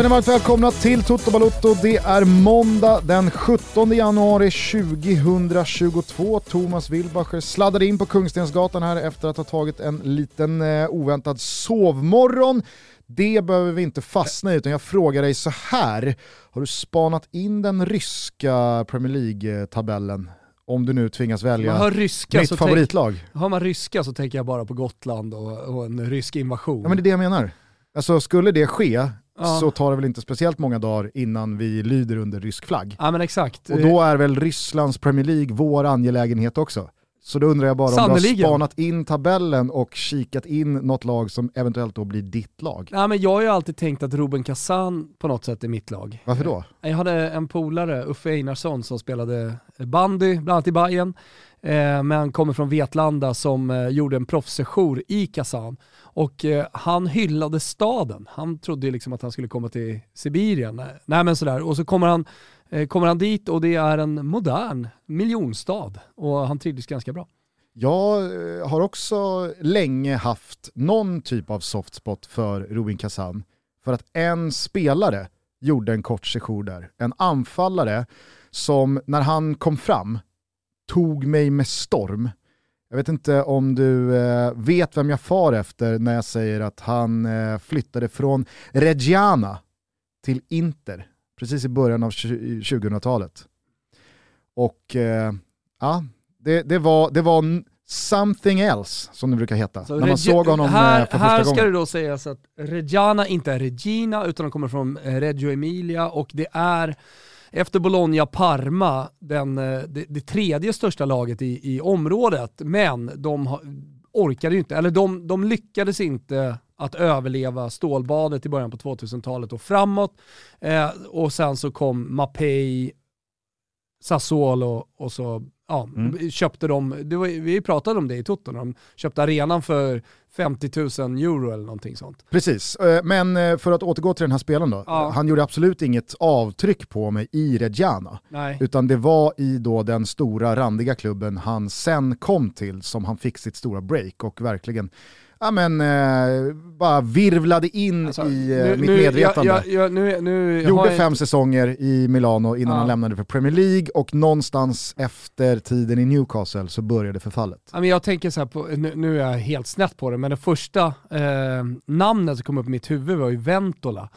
Känner varmt välkomna till Toto Balotto. Det är måndag den 17 januari 2022. Thomas Wilbacher sladdade in på Kungstensgatan här efter att ha tagit en liten eh, oväntad sovmorgon. Det behöver vi inte fastna i utan jag frågar dig så här. Har du spanat in den ryska Premier League-tabellen? Om du nu tvingas välja har ryska, mitt favoritlag. Tänk, har man ryska så tänker jag bara på Gotland och, och en rysk invasion. Ja men det är det jag menar. Alltså skulle det ske Ja. så tar det väl inte speciellt många dagar innan vi lyder under rysk flagg. Ja men exakt. Och då är väl Rysslands Premier League vår angelägenhet också. Så då undrar jag bara om du har spanat in tabellen och kikat in något lag som eventuellt då blir ditt lag. Ja, men jag har ju alltid tänkt att Ruben Kazan på något sätt är mitt lag. Varför då? Jag hade en polare, Uffe Einarsson, som spelade bandy, bland annat i Bayern eh, men kommer från Vetlanda som eh, gjorde en proffssejour i Kazan. Och eh, han hyllade staden. Han trodde liksom att han skulle komma till Sibirien. Nej men sådär. Och så kommer han, eh, Eh, kommer han dit och det är en modern miljonstad. Och han trivdes ganska bra. Jag eh, har också länge haft någon typ av softspot för Rubin Kazan för att en spelare gjorde en kort sejour där. En anfallare som när han kom fram tog mig med storm. Jag vet inte om du eh, vet vem jag far efter när jag säger att han flyttade från Reggiana till Inter precis i början av 2000-talet. Och eh, ja, det, det, var, det var something else som det brukar heta. Så när man Regi- såg honom här, eh, för första här ska gången. det då sägas att Reggiana inte är Regina utan de kommer från eh, Reggio Emilia och det är efter Bologna Parma den, eh, det, det tredje största laget i, i området. Men de orkade ju inte, eller de, de lyckades inte att överleva stålbadet i början på 2000-talet och framåt. Eh, och sen så kom Mapei, Sassuolo och så ja, Mm. köpte de, det var, vi pratade om det i Toto, de köpte arenan för 50 000 euro eller någonting sånt. Precis, Eh, men eh, för att återgå till den här spelaren då. Ja. Han gjorde absolut inget avtryck på mig i Reggiana. Nej. Utan det var i då den stora randiga klubben han sen kom till som han fick sitt stora break och verkligen ja, men, eh, bara virvlade in Alltså, i eh, nu- mitt nu- medvetande. Jag, jag, jag, nu, Gjorde fem säsonger i Milano innan Ja. han lämnade för Premier League och någonstans efter tiden i Newcastle så började förfallet. Ja, men jag tänker så på, nu, nu är jag helt snett på det, men det första eh, namnet som kom upp i mitt huvud var ju Ventola.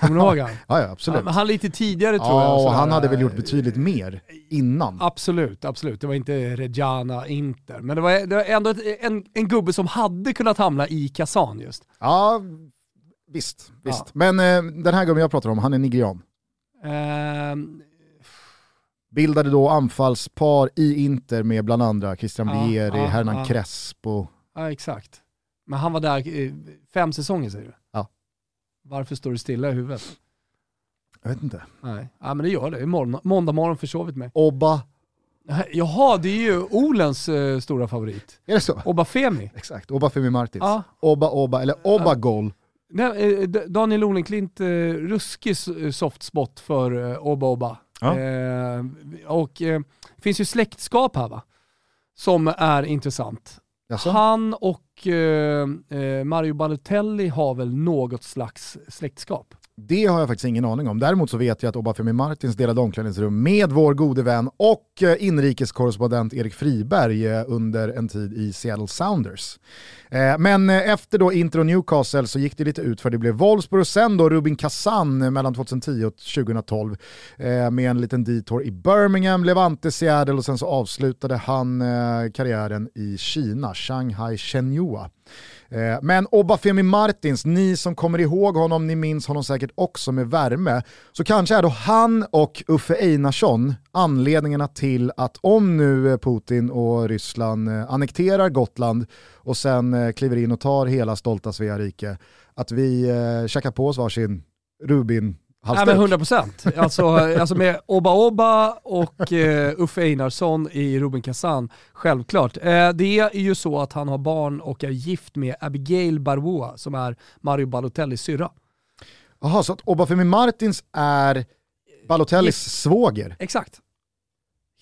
Kommer du ihåg han? Ja, ja absolut. Ja, men han lite tidigare tror ja, jag. här, han hade väl eh, gjort betydligt mer innan. Absolut, absolut. Det var inte Reggiana Inter. Men det var, det var ändå ett, en, en gubbe som hade kunnat hamna i Kazan just. Ja, visst. visst. Men eh, den här gubben jag pratar om, han är nigerian. Ehm, Bildade då anfallspar i Inter med bland andra Christian Ja, Vieri, ja, Hernan ja. Crespo. ja, exakt. Men han var där eh, fem säsonger säger du? Varför står du stilla i huvudet? Jag vet inte. Nej, ja, men det gör det. Imorgon, måndag morgon försovit mig. Obba, Jaha, det är ju Olens eh, stora favorit. är det så? Obafemi. Exakt, Obba Femi Martins. Ja. Obba Obba, eller Obba Gol. Nej, eh, D- Daniel Olenklint, eh, ruskig s- eh, soft spot för eh, Oba Oba. Ja. Eh, och eh, finns ju släktskap här va? Som är intressant. Jaså? Han och och eh, eh, Mario Balotelli har väl något slags släktskap? Det har jag faktiskt ingen aning om. Däremot så vet jag att Obafemi Martins delade omklädningsrum med vår gode vän och eh, inrikeskorrespondent Erik Friberg eh, under en tid i Seattle Sounders. Eh, men efter då Inter och Newcastle så gick det lite ut för det blev Wolfsburg och sen då Rubin Kazan mellan 2010 och 2012 med en liten detour i Birmingham, Levante, Seattle och sen så avslutade han karriären i Kina, Shanghai Shenhua. Eh, men Obafemi Martins, ni som kommer ihåg honom, ni minns honom säkert också med värme. Så kanske är då han och Uffe Einarsson anledningarna till att om nu eh, Putin och Ryssland eh, annekterar Gotland och sen kliver in och tar hela stolta Svea rike, att vi käkar på oss varsin Rubin Nej halsduk. men 100 procent. Alltså, alltså med Oba Oba och eh, Uffe Einarsson i Ruben Kazan, självklart. Eh, det är ju så att han har barn och är gift med Abigail Barboa som är Mario Balotellis syrra. Jaha, så att Obafemi Martins är Balotellis Gift. svåger? Exakt.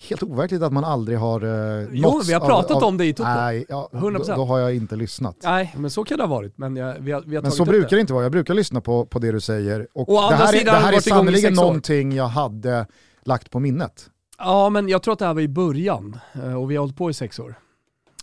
Helt overkligt att man aldrig har uh, Jo, vi har pratat av, av, om det i Toto. Nej, ja, 100%. Då, då, har jag inte lyssnat. Nej, men så kan det ha varit. Men, jag, vi har, vi har men så brukar det inte vara, jag brukar lyssna på, på det du säger. Och Å det här, är, det här är sannerligen någonting jag hade lagt på minnet. Ja, men jag tror att det här var i början eh, och vi har hållit på i sex år.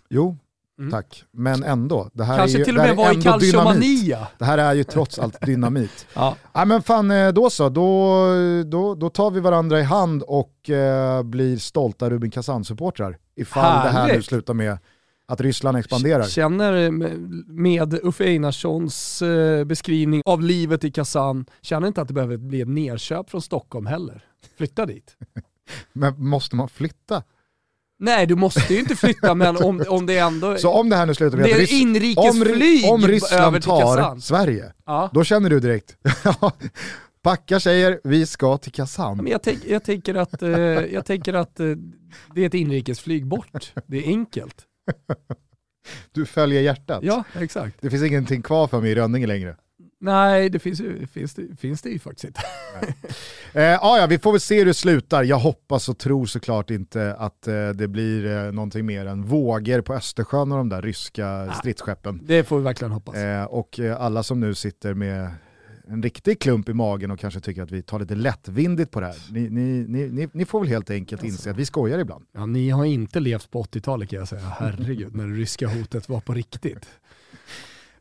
Jo, Mm. Tack. Men ändå. Det här Kanske är ju, till och med var i calciomania. Det här är ju trots allt dynamit. ja. ja. men fan, eh, då så. Då, då, då tar vi varandra i hand och eh, blir stolta Rubin Kazan-supportrar. Ifall Härligt. det här nu slutar med att Ryssland expanderar. Känner med Uffe Einarssons eh, beskrivning av livet i Kazan, känner inte att det behöver bli ett nerköp från Stockholm heller. Flytta dit. Men måste man flytta? Nej du måste ju inte flytta men om, om det ändå... Så om det här nu slutar med att inrikesflyg om, om Ryssland tar Sverige, ja. då känner du direkt, packa tjejer, vi ska till Kazan. Men jag, tänk, jag, tänker att, eh, jag tänker att eh, det är ett inrikesflyg bort, det är enkelt. Du följer hjärtat. Ja, exakt. Det finns ingenting kvar för mig i Rönninge längre. Nej, det finns, finns, det, finns det ju faktiskt inte. eh, ja, vi får väl se hur det slutar. Jag hoppas och tror såklart inte att eh, det blir eh, någonting mer än vågor på Östersjön och de där ryska ja, stridsskeppen. Det får vi verkligen hoppas. Eh, och eh, alla som nu sitter med en riktig klump i magen och kanske tycker att vi tar lite lättvindigt på det här. Ni, ni, ni, ni får väl helt enkelt alltså. inse att vi skojar ibland. Ja, ni har inte levt på 80-talet kan jag säga. Herregud, när det ryska hotet var på riktigt.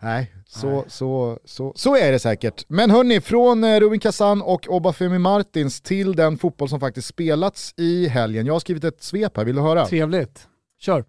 Nej, så, Nej. Så, så, så är det säkert. Men hörni, från eh, Rubin Kazan och Obafemi Martins till den fotboll som faktiskt spelats i helgen. Jag har skrivit ett svep här, vill du höra? Trevligt. Kör.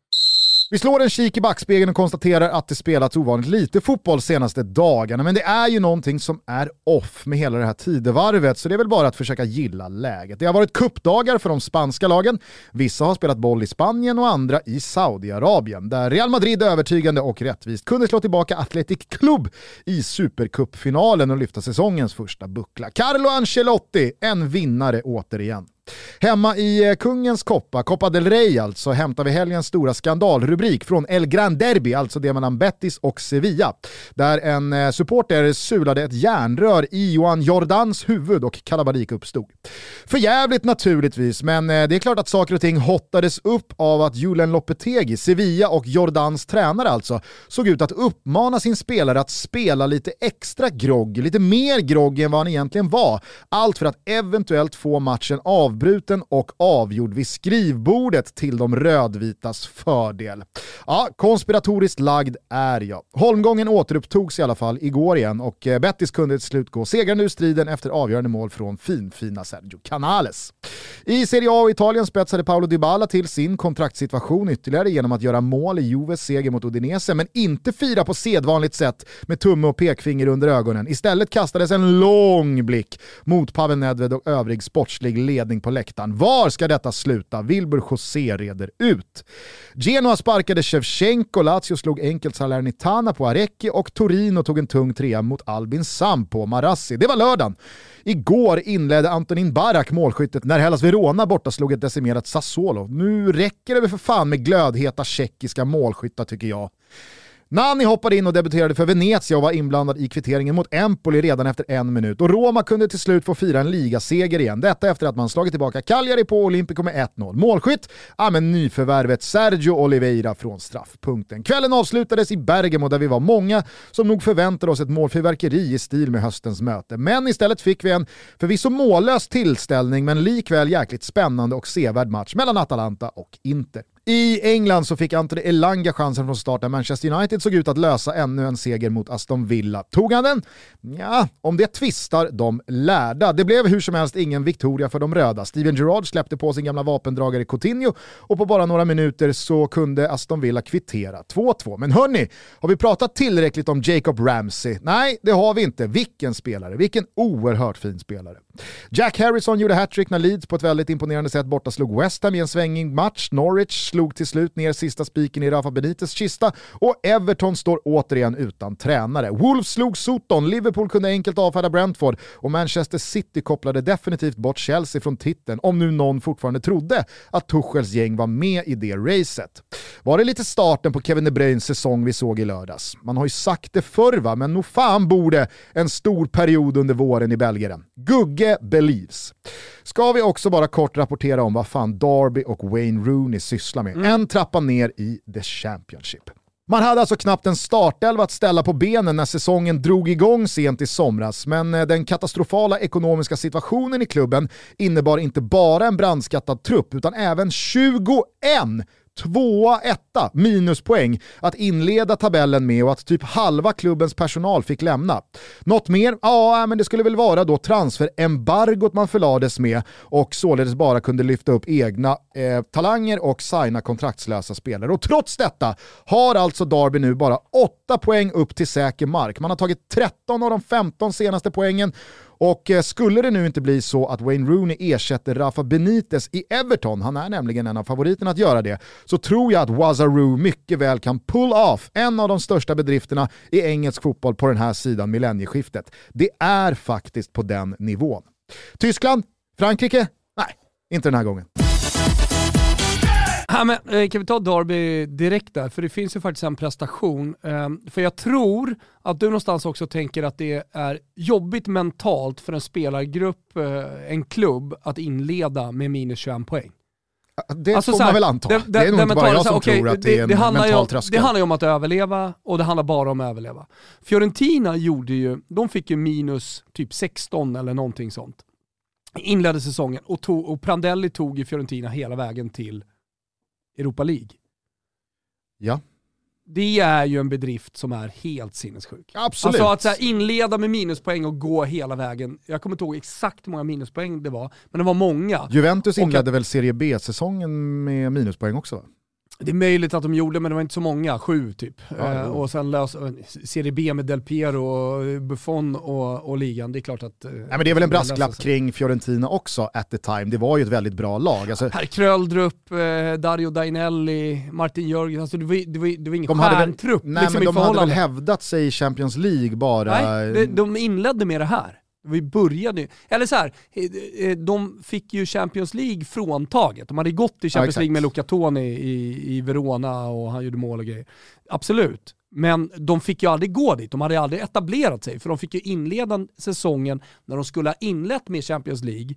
Vi slår en kik i backspegeln och konstaterar att det spelats ovanligt lite fotboll senaste dagarna, men det är ju någonting som är off med hela det här tidevarvet, så det är väl bara att försöka gilla läget. Det har varit kuppdagar för de spanska lagen, vissa har spelat boll i Spanien och andra i Saudiarabien, där Real Madrid övertygande och rättvist kunde slå tillbaka Athletic Club i supercupfinalen och lyfta säsongens första buckla. Carlo Ancelotti, en vinnare återigen. Hemma i eh, kungens koppa, Copa del Rey alltså, hämtar vi helgens stora skandalrubrik från El Gran Derby, alltså det mellan Betis och Sevilla. Där en eh, supporter sulade ett järnrör i Johan Jordans huvud och kalabalik uppstod. För jävligt naturligtvis, men eh, det är klart att saker och ting hottades upp av att Julen Lopetegi, Sevilla och Jordans tränare alltså, såg ut att uppmana sin spelare att spela lite extra grogg, lite mer grogg än vad han egentligen var. Allt för att eventuellt få matchen avbruten avbruten och avgjord vid skrivbordet till de rödvitas fördel. Ja, konspiratoriskt lagd är jag. Holmgången återupptogs i alla fall igår igen och eh, Bettis kunde till slut gå segrande ur striden efter avgörande mål från finfina Sergio Canales. I Serie A och Italien spetsade Paolo Dybala till sin kontraktssituation ytterligare genom att göra mål i Juves seger mot Udinese, men inte fira på sedvanligt sätt med tumme och pekfinger under ögonen. Istället kastades en lång blick mot Pavel Nedved och övrig sportslig ledning på läktaren. Var ska detta sluta? Wilbur José reder ut. Genoa sparkade Shevchenko, Lazio slog enkelt Salernitana på Arecchi och Torino tog en tung trea mot Albin Sam på Marassi. Det var lördagen. Igår inledde Antonin Barak målskyttet när Hellas Verona borta slog ett decimerat Sassuolo. Nu räcker det väl för fan med glödheta tjeckiska målskyttar tycker jag. Nani hoppade in och debuterade för Venezia och var inblandad i kvitteringen mot Empoli redan efter en minut. Och Roma kunde till slut få fira en ligaseger igen. Detta efter att man slagit tillbaka Cagliari på Olympico med 1-0. Målskytt? Ja men nyförvärvet Sergio Oliveira från straffpunkten. Kvällen avslutades i Bergamo där vi var många som nog förväntade oss ett målfyrverkeri i stil med höstens möte. Men istället fick vi en förvisso mållös tillställning men likväl jäkligt spännande och sevärd match mellan Atalanta och Inter. I England så fick Anthony Elanga chansen från start när Manchester United såg ut att lösa ännu en seger mot Aston Villa. Tog han den? Ja, om det tvistar de lärda. Det blev hur som helst ingen Victoria för de röda. Steven Gerrard släppte på sin gamla vapendragare Coutinho och på bara några minuter så kunde Aston Villa kvittera 2-2. Men hörni, har vi pratat tillräckligt om Jacob Ramsey? Nej, det har vi inte. Vilken spelare, vilken oerhört fin spelare. Jack Harrison gjorde hattrick när Leeds på ett väldigt imponerande sätt borta slog West Ham i en svängig match. Norwich slog till slut ner sista spiken i Rafa Benites kista och Everton står återigen utan tränare. Wolves slog Soton, Liverpool kunde enkelt avfärda Brentford och Manchester City kopplade definitivt bort Chelsea från titeln, om nu någon fortfarande trodde att Tuchels gäng var med i det racet. Var det lite starten på Kevin De Bruynes säsong vi såg i lördags? Man har ju sagt det förr va, men nog fan borde en stor period under våren i Belgien. Gugge believes. Ska vi också bara kort rapportera om vad fan Darby och Wayne Rooney sysslar med. Mm. En trappa ner i the Championship. Man hade alltså knappt en startelva att ställa på benen när säsongen drog igång sent i somras, men eh, den katastrofala ekonomiska situationen i klubben innebar inte bara en brandskattad trupp, utan även 21 tvåa, etta, minuspoäng att inleda tabellen med och att typ halva klubbens personal fick lämna. Något mer? Ja, äh, men det skulle väl vara då transferembargot man förlades med och således bara kunde lyfta upp egna eh, talanger och signa kontraktslösa spelare. Och trots detta har alltså Darby nu bara 8 poäng upp till säker mark. Man har tagit 13 av de 15 senaste poängen och eh, skulle det nu inte bli så att Wayne Rooney ersätter Rafa Benitez i Everton, han är nämligen en av favoriterna att göra det, så tror jag att Wazaroo mycket väl kan pull off en av de största bedrifterna i engelsk fotboll på den här sidan millennieskiftet. Det är faktiskt på den nivån. Tyskland? Frankrike? Nej, inte den här gången. Ja, men, eh, kan vi ta Derby direkt där? För det finns ju faktiskt en prestation. Ehm, för jag tror att du någonstans också tänker att det är jobbigt mentalt för en spelargrupp, eh, en klubb, att inleda med minus 21 poäng. Det alltså, får man väl anta. Det, det, det är nog inte bara jag som okay, tror att det, är en mental tröskel. Det handlar ju om att överleva och det handlar bara om att överleva. Fiorentina gjorde ju, de fick ju minus typ 16 eller någonting sånt. Inledde säsongen och, tog, och Prandelli tog ju Fiorentina hela vägen till Europa League. Ja. Det är ju en bedrift som är helt sinnessjuk. Absolut. Alltså att inleda med minuspoäng och gå hela vägen. Jag kommer inte ihåg exakt hur många minuspoäng det var, men det var många. Juventus inledde och, väl Serie B-säsongen med minuspoäng också va? Det är möjligt att de gjorde, men det var inte så många, sju typ. Ja, eh, och sen lös, Serie B med Del Piero, Buffon och, och ligan, det är klart att... Eh, Nej, men det är väl en brasklapp kring Fiorentina också at the time. Det var ju ett väldigt bra lag. Alltså, Per Kröldrup, eh, Dario Dainelli, Martin Jörgen, alltså det, var, det, var, det var ingen de stjärntrupp. Nej liksom men de hade väl hävdat sig i Champions League bara... Nej, de, de inledde med det här. Vi började ju, eller så här, eh, eh, de fick ju Champions League fråntaget. De hade gått i Champions ja, League med Luca Toni i, i Verona och han gjorde mål och grejer. Absolut. Men de fick ju aldrig gå dit, de hade aldrig etablerat sig, för de fick ju inleda säsongen när de skulle ha inlett med Champions League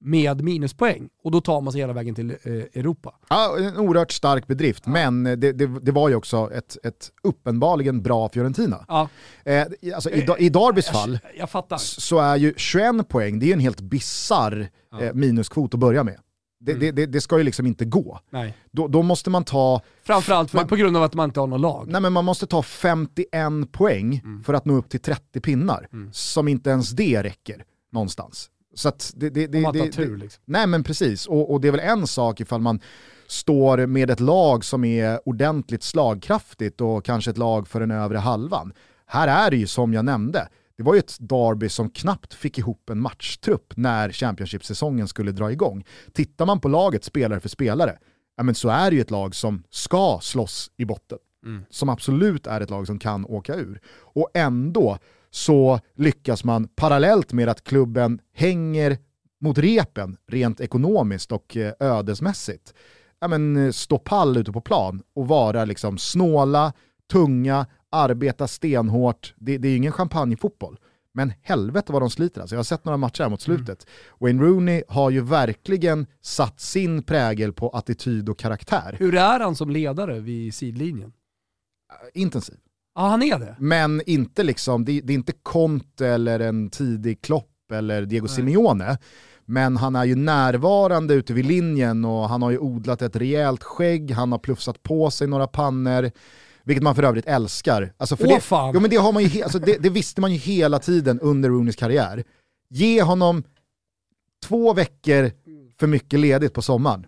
med minuspoäng och då tar man sig hela vägen till eh, Europa. Ja, en oerhört stark bedrift, ja. men det, det, det, var ju också ett, ett uppenbarligen bra Fiorentina. Ja. Eh, alltså, i, I Darbys fall jag, jag så är ju 21 poäng, det är en helt bizarr ja. eh, minuskvot att börja med. Det, mm. det, det, ska ju liksom inte gå. Nej. Då, då måste man ta... Framförallt för, man, på grund av att man inte har något lag. Nej men man måste ta 51 poäng mm. för att nå upp till 30 pinnar. Mm. Som inte ens det räcker någonstans. Så det, det, det, Om man tar tur liksom. Nej men precis, och, och det är väl en sak ifall man står med ett lag som är ordentligt slagkraftigt och kanske ett lag för den övre halvan. Här är det ju som jag nämnde, det var ju ett derby som knappt fick ihop en matchtrupp när Championship-säsongen skulle dra igång. Tittar man på laget spelare för spelare, ja, men så är det ju ett lag som ska slåss i botten. Mm. Som absolut är ett lag som kan åka ur. Och ändå så lyckas man parallellt med att klubben hänger mot repen rent ekonomiskt och eh, ödesmässigt ja, men, eh, stå pall ute på plan och vara liksom snåla, tunga, arbeta stenhårt. Det, det är ingen champagnefotboll. Men helvete vad de sliter alltså. Jag har sett några matcher här mot mm. slutet. Mm. Wayne Rooney har ju verkligen satt sin prägel på attityd och karaktär. Hur är han som ledare vid sidlinjen? Intensiv. Ja, han är det. Men inte liksom, det, det är inte Conte eller en tidig Klopp eller Diego Nej. Simeone. Men han är ju närvarande ute vid linjen och han har ju odlat ett rejält skägg, han har plufsat på sig några pannor. Vilket man för övrigt älskar. Alltså för Åh, det, fan. Jo, men det, har man ju, alltså det, det visste man ju hela tiden under Rooneys karriär. Ge honom två veckor för mycket ledigt på sommaren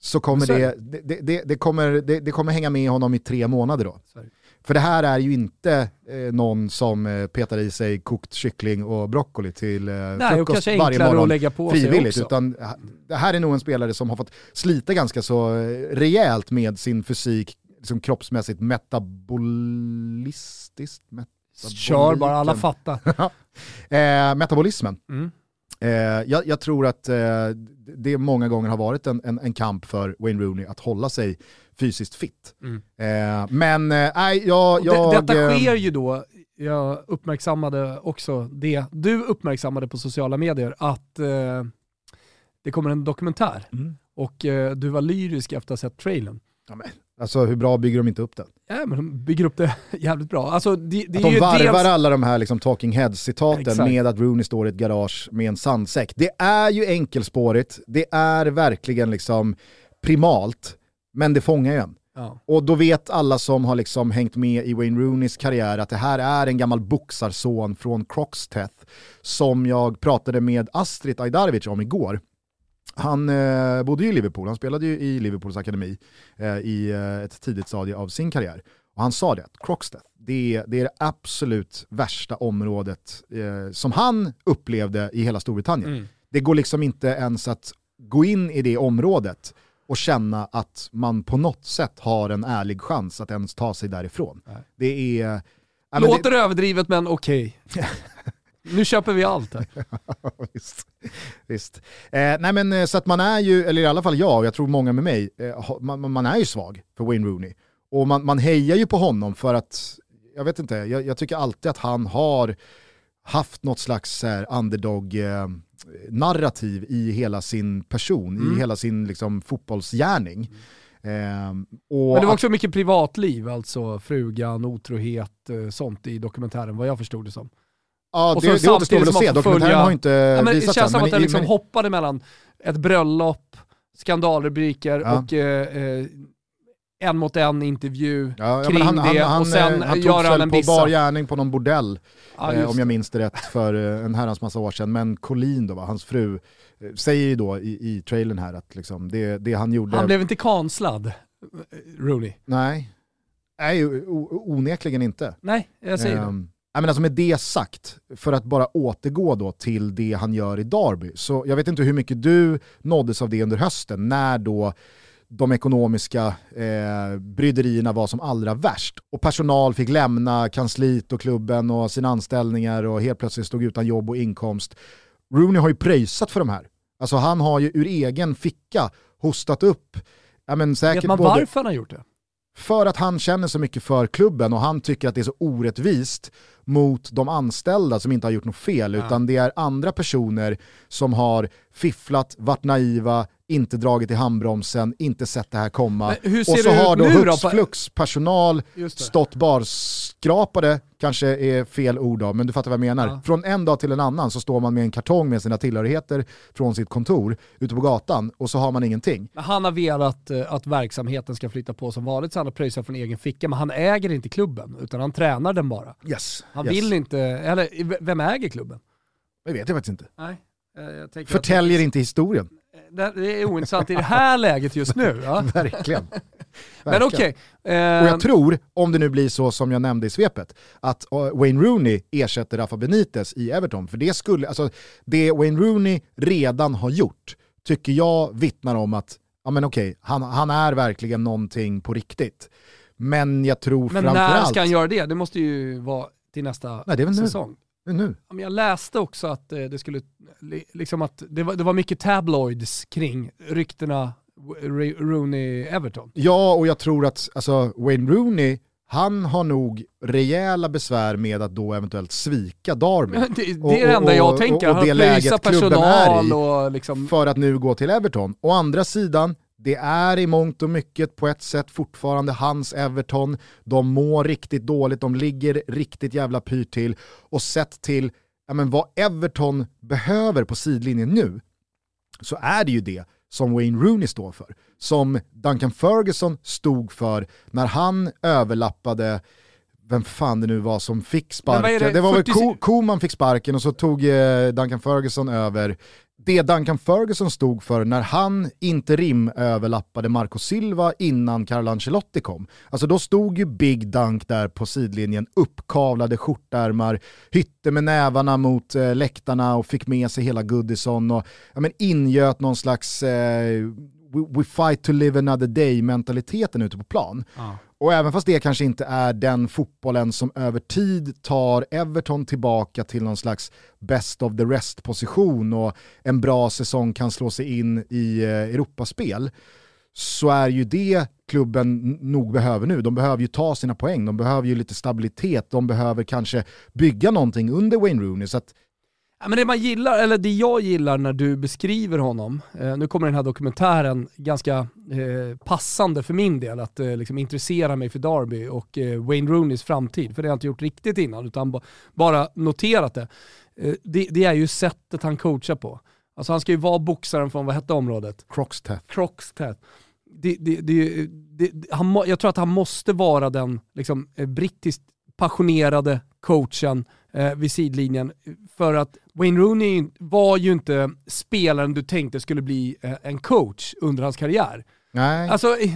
så kommer det, det, det, det, kommer, det, kommer hänga med honom i tre månader då. Sorry. För det här är ju inte eh, någon som eh, petar i sig kokt kyckling och broccoli till eh, Nej, frukost varje morgon lägga på frivilligt. Utan det här är nog en spelare som har fått slita ganska så eh, rejält med sin fysik, liksom kroppsmässigt metabolistiskt. Kör bara, alla fattar. eh, metabolismen. Mm. Eh, jag, jag, tror att eh, det många gånger har varit en, en, en, kamp för Wayne Rooney att hålla sig fysiskt fit. Mm. Eh, men eh, nej, jag... jag det, detta sker ju då, jag uppmärksammade också det, du uppmärksammade på sociala medier, att eh, det kommer en dokumentär. Mm. Och eh, du var lyrisk efter att ha sett trailern. Ja, men, alltså hur bra bygger de inte upp den? Ja, men de bygger upp det jävligt bra. Alltså, det, det att de varvar dels... alla de här liksom, talking heads-citaten med att Rooney står i ett garage med en sandsäck. Det är ju enkelspårigt, det är verkligen liksom primalt, men det fångar ju en. Ja. Och då vet alla som har liksom hängt med i Wayne Rooneys karriär att det här är en gammal boxarson från Croxteth som jag pratade med Astrid Ajdarevic om igår. Han eh, bodde ju i Liverpool, han spelade ju i Liverpools akademi eh, i eh, ett tidigt stadie av sin karriär. Och han sa det, att Croxteth, det är, det är det absolut värsta området eh, som han upplevde i hela Storbritannien. Mm. Det går liksom inte ens att gå in i det området och känna att man på något sätt har en ärlig chans att ens ta sig därifrån. Nej. Det är... Låter det... överdrivet men okej. Okay. Nu köper vi allt här. visst. visst. Eh, nej men eh, så att man är ju, eller i alla fall jag, och jag tror många med mig, eh, man, man, är ju svag för Wayne Rooney. Och man, man hejar ju på honom för att, jag vet inte, jag, jag tycker alltid att han har haft något slags underdog-narrativ eh, i hela sin person, mm. i hela sin liksom, fotbollsgärning. Mm. och Men det var också mycket privatliv, alltså frugan, otrohet, eh, sånt i dokumentären vad jag förstod det som. Ja, och det, det återstår väl att se. Dokumentären har inte ja, men visat Det känns som att den liksom men... hoppade mellan ett bröllop, skandalrubriker ja. och eh, eh, en mot en intervju ja, kring han, det han, och sen han, han gör han en bissa. på bar gärning på någon bordell, ja, eh, om jag minns det rätt, för eh, en herrans massa år sedan. Men Colleen då, va, hans fru, eh, säger ju då i, i trailern här att liksom det, det han gjorde... Han blev inte kanslad, Rooney. Nej, Nej onekligen inte. Nej, jag säger um, det. Jag menar, alltså med det sagt, för att bara återgå då till det han gör i Derby, så jag vet inte hur mycket du nåddes av det under hösten, när då de ekonomiska eh, bryderierna var som allra värst. Och personal fick lämna kansliet och klubben och sina anställningar och helt plötsligt stod utan jobb och inkomst. Rooney har ju pröjsat för de här. Alltså han har ju ur egen ficka hostat upp Ja, men säkert Vet man både... varför han har gjort det? För att han känner så mycket för klubben och han tycker att det är så orättvist mot de anställda som inte har gjort något fel, ja. utan det är andra personer som har fifflat, varit naiva, inte dragit i handbromsen, inte sett det här komma. och så har då hux flux personal stått barskrapade, kanske är fel ord då, men du fattar vad jag menar. Ja. Från en dag till en annan så står man med en kartong med sina tillhörigheter från sitt kontor ute på gatan och så har man ingenting. Han har velat eh, att verksamheten ska flytta på som vanligt så han har pröjsat från egen ficka, men han äger inte klubben utan han tränar den bara. Yes. Han yes. vill inte, eller vem äger klubben? Det vet jag faktiskt inte. Nej. Förtäljer inte historien det är ointressant i det här läget just nu. Ja. Verkligen. Men okej. Okay. Eh, och jag tror, om det nu blir så som jag nämnde i svepet, att uh, Wayne Rooney ersätter Rafa Benitez i Everton. För det skulle, alltså det Wayne Rooney redan har gjort, tycker jag vittnar om att, ja men okej, okay, han, han är verkligen någonting på riktigt. Men jag tror men framförallt... Men när ska han göra det? Det måste ju vara till nästa Nej, det är väl säsong. Nu nu? Jag läste också att eh, det skulle, liksom att det var, det var mycket tabloids kring ryktena Rooney-Everton. Ja, och jag tror att alltså, Wayne Rooney, han har nog rejäla besvär med att då eventuellt svika Darby. Det, det är det enda jag tänker, och, och, och det läget personal är i, och liksom... för att nu gå till Everton. Å andra sidan, det är i mångt och mycket på ett sätt fortfarande hans Everton. De mår riktigt dåligt, de ligger riktigt jävla pyrt till. Och sett till ja, men vad Everton behöver på sidlinjen nu, så är det ju det som Wayne Rooney står för. Som Duncan Ferguson stod för när han överlappade vem fan det nu var som fick sparken. Det? det? var 40... väl Koman fick sparken och så tog eh, Duncan Ferguson över det Duncan Ferguson stod för när han inte rimöverlappade Marco Silva innan Carlo Ancelotti kom. Alltså då stod ju Big Dunk där på sidlinjen, uppkavlade skjortärmar, hytte med nävarna mot eh, läktarna och fick med sig hela Goodison och ja, men ingöt någon slags eh, we, we fight to live another day mentaliteten ute på plan. Ja. Och även fast det kanske inte är den fotbollen som över tid tar Everton tillbaka till någon slags best of the rest position och en bra säsong kan slå sig in i eh, Europaspel, så är ju det klubben nog behöver nu. De behöver ju ta sina poäng, de behöver ju lite stabilitet, de behöver kanske bygga någonting under Wayne Rooney. Så att Ja, men det man gillar, eller det jag gillar när du beskriver honom, eh, nu kommer den här dokumentären ganska eh, passande för min del, att eh, liksom intressera mig för Derby och eh, Wayne Rooneys framtid, för det har jag inte gjort riktigt innan, utan ba, bara noterat det. Eh, det. Det är ju sättet han coachar på. Alltså han ska ju vara boxaren från, vad hette området? Croxteth. Croxteth. Det, det, det, det, han, må- jag tror att han måste vara den liksom, eh, brittiskt passionerade coachen eh, vid sidlinjen. För att Wayne Rooney var ju inte spelaren du tänkte skulle bli eh, en coach under hans karriär. Nej. Alltså, eh,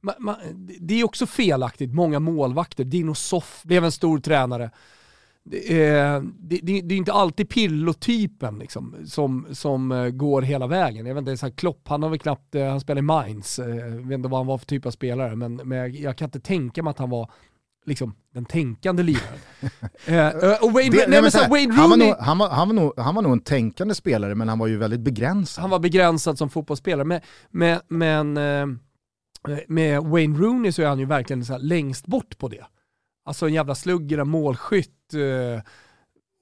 ma, ma, det är också felaktigt, många målvakter. Dino Soff blev en stor tränare. Det är, det, det, det är inte alltid Pirlo-typen liksom, som, som eh, går hela vägen. Jag vet inte, så här, Klopp, han har väl knappt, eh, han spelar i Mainz, Eh, jag vet inte vad han var för typ av spelare, men, men jag, jag kan inte tänka mig att han var liksom, den tänkande liraren. Eh, eh, och Wayne, Det- nej, men här, Wayne han, var Rooney, nog, han, var, han, var nog, han var nog en tänkande spelare men han var ju väldigt begränsad. han var begränsad som fotbollsspelare, men, men, men eh, med Wayne Rooney så är han ju verkligen så här längst bort på det. Alltså en jävla slugger, en målskytt. eh,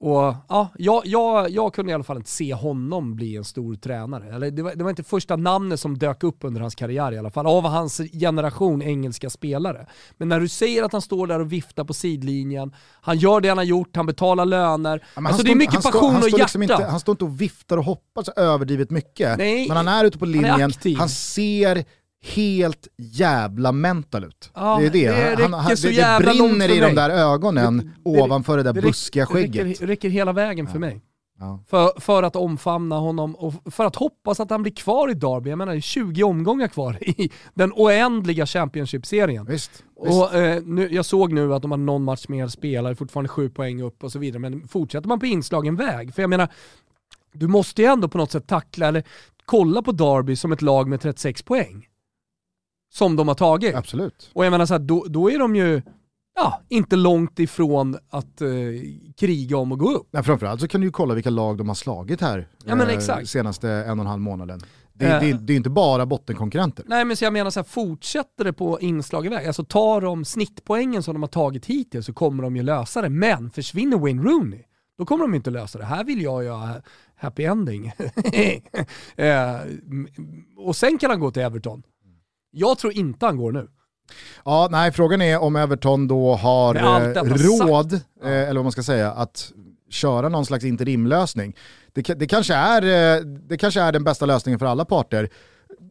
Och ja, jag, jag, jag kunde i alla fall inte se honom bli en stor tränare. Eller det, var, det var inte första namnet som dök upp under hans karriär i alla fall, av hans generation engelska spelare. Men när du säger att han står där och viftar på sidlinjen, han gör det han har gjort, han betalar löner. Ja, alltså han det är mycket han passion han och står hjärta. liksom Inte, han står inte och viftar och hoppas överdrivet mycket. Nej, men han är ute på linjen, aktiv. han ser helt jävla mental ut. Ja, det är det. det han, han, det, det brinner i de där ögonen Det- det- ovanför det där det buskiga skägget. Räcker, räcker hela vägen för mig. Ja. För, för att omfamna honom och för att hoppas att han blir kvar i Derby. Jag menar det är 20 omgångar kvar i den oändliga Championship-serien. Visst, visst. Och, eh, nu, jag såg nu att de har någon match mer spelare, fortfarande sju poäng upp och så vidare. Men fortsätter man på inslagen väg, för jag menar, du måste ju ändå på något sätt tackla eller kolla på Derby som ett lag med 36 poäng. Som de har tagit. Absolut. Och jag menar så här, då, då är de ju ja, inte långt ifrån att eh, kriga om att gå upp. Nej, framförallt så kan du ju kolla vilka lag de har slagit här Ja, men eh, senaste en och en halv månaden. Det, Eh. det, det är inte bara bottenkonkurrenter. Nej men så jag menar så här, fortsätter det på inslag i väg, alltså tar de snittpoängen som de har tagit hittills så kommer de ju lösa det. Men försvinner Wayne Rooney, då kommer de inte lösa det. Här vill jag ha happy ending. eh, och sen kan han gå till Everton. Jag tror inte han går nu. Ja, nej, frågan är om Everton då har eh, råd, sagt. eh, eller vad man ska säga, att köra någon slags interimlösning. Det, det, kanske är, eh, det kanske är den bästa lösningen för alla parter.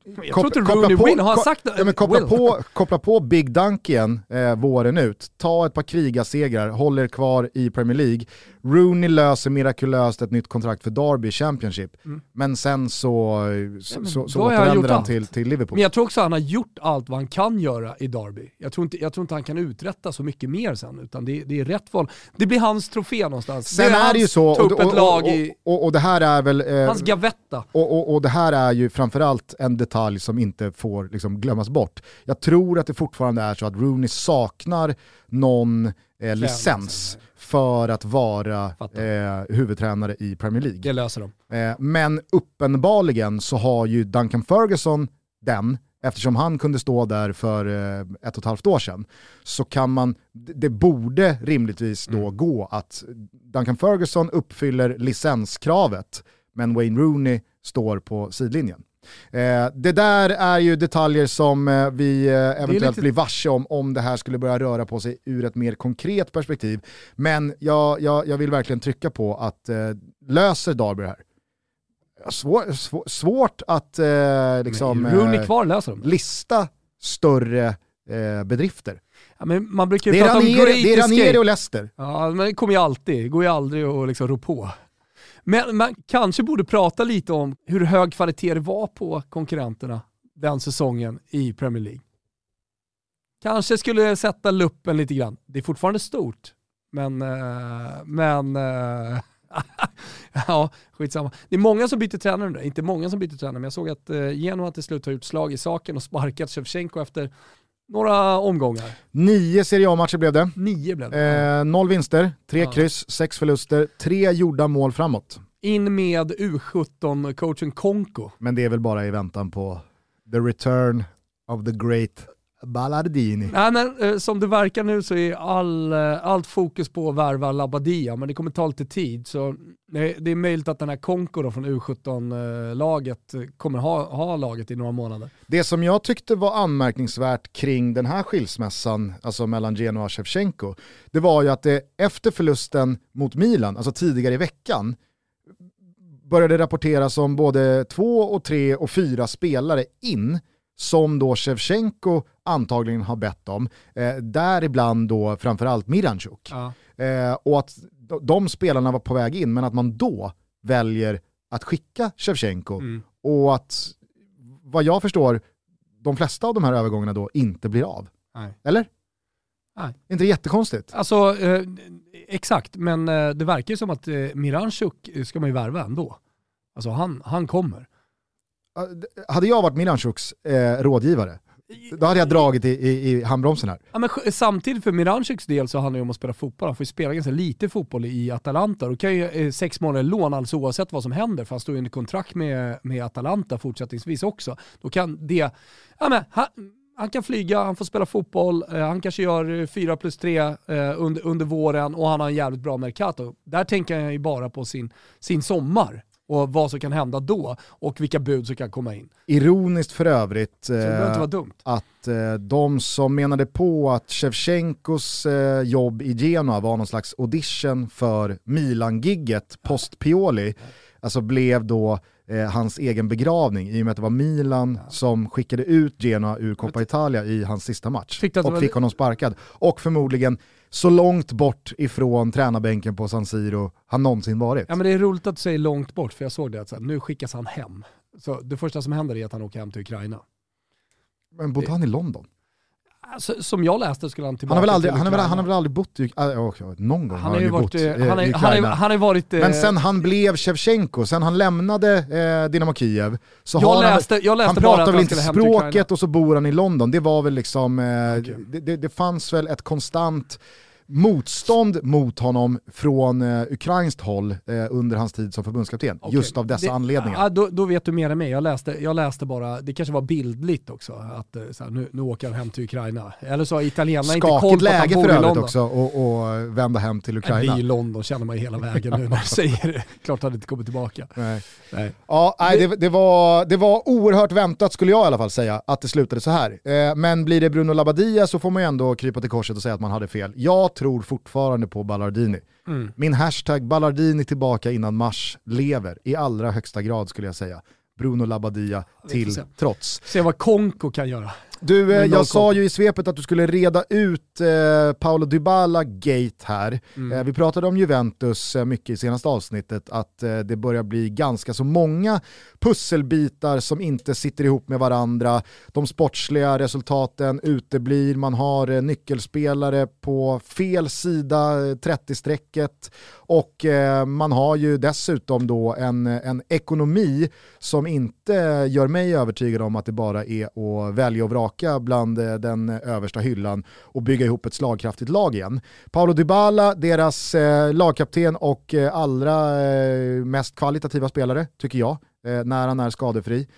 Jag tror inte Rooney på, will. Har han sagt? Ja, men koppla, Will. på, koppla på Big Dunk igen eh, våren ut. Ta ett par krigarsegrar, håll er kvar i Premier League. Rooney löser mirakulöst ett nytt kontrakt för Derby Championship. Mm. Men sen så, så, men så, så återvänder han till, till Liverpool. Men jag tror också att han har gjort allt vad han kan göra i Derby. Jag tror inte, jag tror inte han kan uträtta så mycket mer sen, utan det, det är rätt val. Det blir hans trofé någonstans. Sen det är, det ju så, och, och, och, och det här är väl... eh, hans gavetta. Och, och, och det här är ju framförallt en detalj som inte får liksom glömmas bort. Jag tror att det fortfarande är så att Rooney saknar någon eh, licens för att vara eh, huvudtränare i Premier League. Det löser de. Eh, men uppenbarligen så har ju Duncan Ferguson den, eftersom han kunde stå där för eh, ett och ett halvt år sedan, så kan man, det det borde rimligtvis då Mm. gå att Duncan Ferguson uppfyller licenskravet, men Wayne Rooney står på sidlinjen. Eh, det där är ju detaljer som eh, vi eh, eventuellt lite- blir varse om om det här skulle börja röra på sig ur ett mer konkret perspektiv. Men jag, jag, jag vill verkligen trycka på att löser Darby det här? Svår, svår, svårt att eh, liksom, eh, kvar lista större eh, bedrifter. Ja, men man brukar ju Det är prata Ranieri, great det är Ranieri escape. och Leicester. Ja, men det kommer ju alltid. Det går ju aldrig att liksom rå på. Men man kanske borde prata lite om hur hög kvalitet det var på konkurrenterna den säsongen i Premier League. Kanske skulle sätta luppen lite grann. Det är fortfarande stort, men, eh, men eh, Ja, skitsamma. Det är många som byter tränare nu, inte många som byter tränare, men jag såg att eh, Genoa till slut har gjort slag i saken och sparkat Shevchenko efter några omgångar. Nio Serie A-matcher blev det. Nio blev det. Eh, noll vinster, tre Ja. kryss, sex förluster, tre gjorda mål framåt. In med U17-coachen Konko. Men det är väl bara i väntan på the return of the great Ballardini. Nej, men, eh, som det verkar nu så är all, eh, allt fokus på att värva Labadia, men det kommer ta lite tid. Så det, det är möjligt att den här Konko då från U17-laget kommer ha, ha laget i några månader. Det som jag tyckte var anmärkningsvärt kring den här skilsmässan, alltså mellan Genoa och Shevchenko, det var ju att det efter förlusten mot Milan, alltså tidigare i veckan, började rapporteras om både två och tre och fyra spelare in som då Shevchenko antagligen har bett om, eh, däribland då framförallt Miranchuk. Ja. Eh, och att de, spelarna var på väg in, men att man då väljer att skicka Shevchenko Mm. och att, vad jag förstår, de flesta av de här övergångarna då inte blir av. Nej. Eller? Nej. Inte det jättekonstigt? Alltså, eh, exakt, men eh, det verkar ju som att eh, Miranchuk ska man ju värva ändå. Alltså han, han kommer. Hade jag varit Miranchuks eh, rådgivare, då hade jag dragit i, i, i handbromsen här. Ja, men samtidigt för Miranchuks del så handlar det om att spela fotboll. Han får ju spela ganska lite fotboll i Atalanta. Då kan ju eh, sex månader lån, alltså oavsett vad som händer, för han står ju under kontrakt med, med Atalanta fortsättningsvis också. Då kan det, ja men han, han kan flyga, han får spela fotboll, eh, han kanske gör 4 plus 3 eh, under, under våren och han har en jävligt bra Mercato. Där tänker jag ju bara på sin, sin sommar och vad som kan hända då och vilka bud som kan komma in. Ironiskt för övrigt eh, att eh, de som menade på att Shevchenkos eh, jobb i Genoa var någon slags audition för Milan-gigget post Pioli, alltså blev då eh, hans egen begravning i och med att det var Milan som skickade ut Genoa ur Coppa Italia i hans sista match och var- fick honom sparkad. Och förmodligen så långt bort ifrån tränarbänken på San Siro han någonsin varit. Ja men det är roligt att du säger långt bort, för jag såg det att så här, nu skickas han hem. Så det första som händer är att han åker hem till Ukraina. Men bodde han i London? Alltså, som jag läste skulle han Han tillbaka har, väl aldrig, till han, väl, Ukraina. han har väl aldrig bott i, äh, ja, någon gång han har ju varit, bott eh, han i han har, Ukraina. han har varit... eh, Men sen han blev Shevchenko, sen han lämnade eh, Dynamo Kiev, så jag har läste, jag han, läste han pratar väl han inte Ukraina. språket och så bor han i London. Det var väl liksom, eh, Okej. det, det, det fanns väl ett konstant motstånd mot honom från eh, ukrainskt håll eh, under hans tid som förbundskapten. Okej. Just av dessa det, anledningar. Ja, då, då vet du mer än mig. Jag läste, jag läste bara, det kanske var bildligt också, att eh, så här, nu, nu åker han hem till Ukraina. Eller så har italienarna inte koll på att han läge bor för i övrigt London. också och, och vända hem till Nej, Det är Ukraina. London känner man ju hela vägen nu när du säger det. Klart han inte kommer tillbaka. Nej. Nej. Ja, nej, det, det, var, det var oerhört väntat skulle jag i alla fall säga, att det slutade så här. Eh, men blir det Bruno Labbadia så får man ju ändå krypa till korset och säga att man hade fel. Jag tror fortfarande på Ballardini. Mm. Min hashtag Ballardini tillbaka innan mars lever i allra högsta grad skulle jag säga. Bruno Labbadia till se. trots. Se vad Konko kan göra. Du, eh, jag sa ju i svepet att du skulle reda ut eh, Paolo Dybala-gate här. Mm. Eh, vi pratade om Juventus eh, mycket i senaste avsnittet, att eh, det börjar bli ganska så många pusselbitar som inte sitter ihop med varandra. De sportsliga resultaten uteblir, man har eh, nyckelspelare på fel sida eh, 30-strecket och man har ju dessutom då en, en ekonomi som inte gör mig övertygad om att det bara är att välja och vraka bland eh, den eh, översta hyllan och bygga ihop ett slagkraftigt lag igen. Paolo Dybala, deras eh, lagkapten och allra mest kvalitativa spelare, tycker jag, när han är skadefri,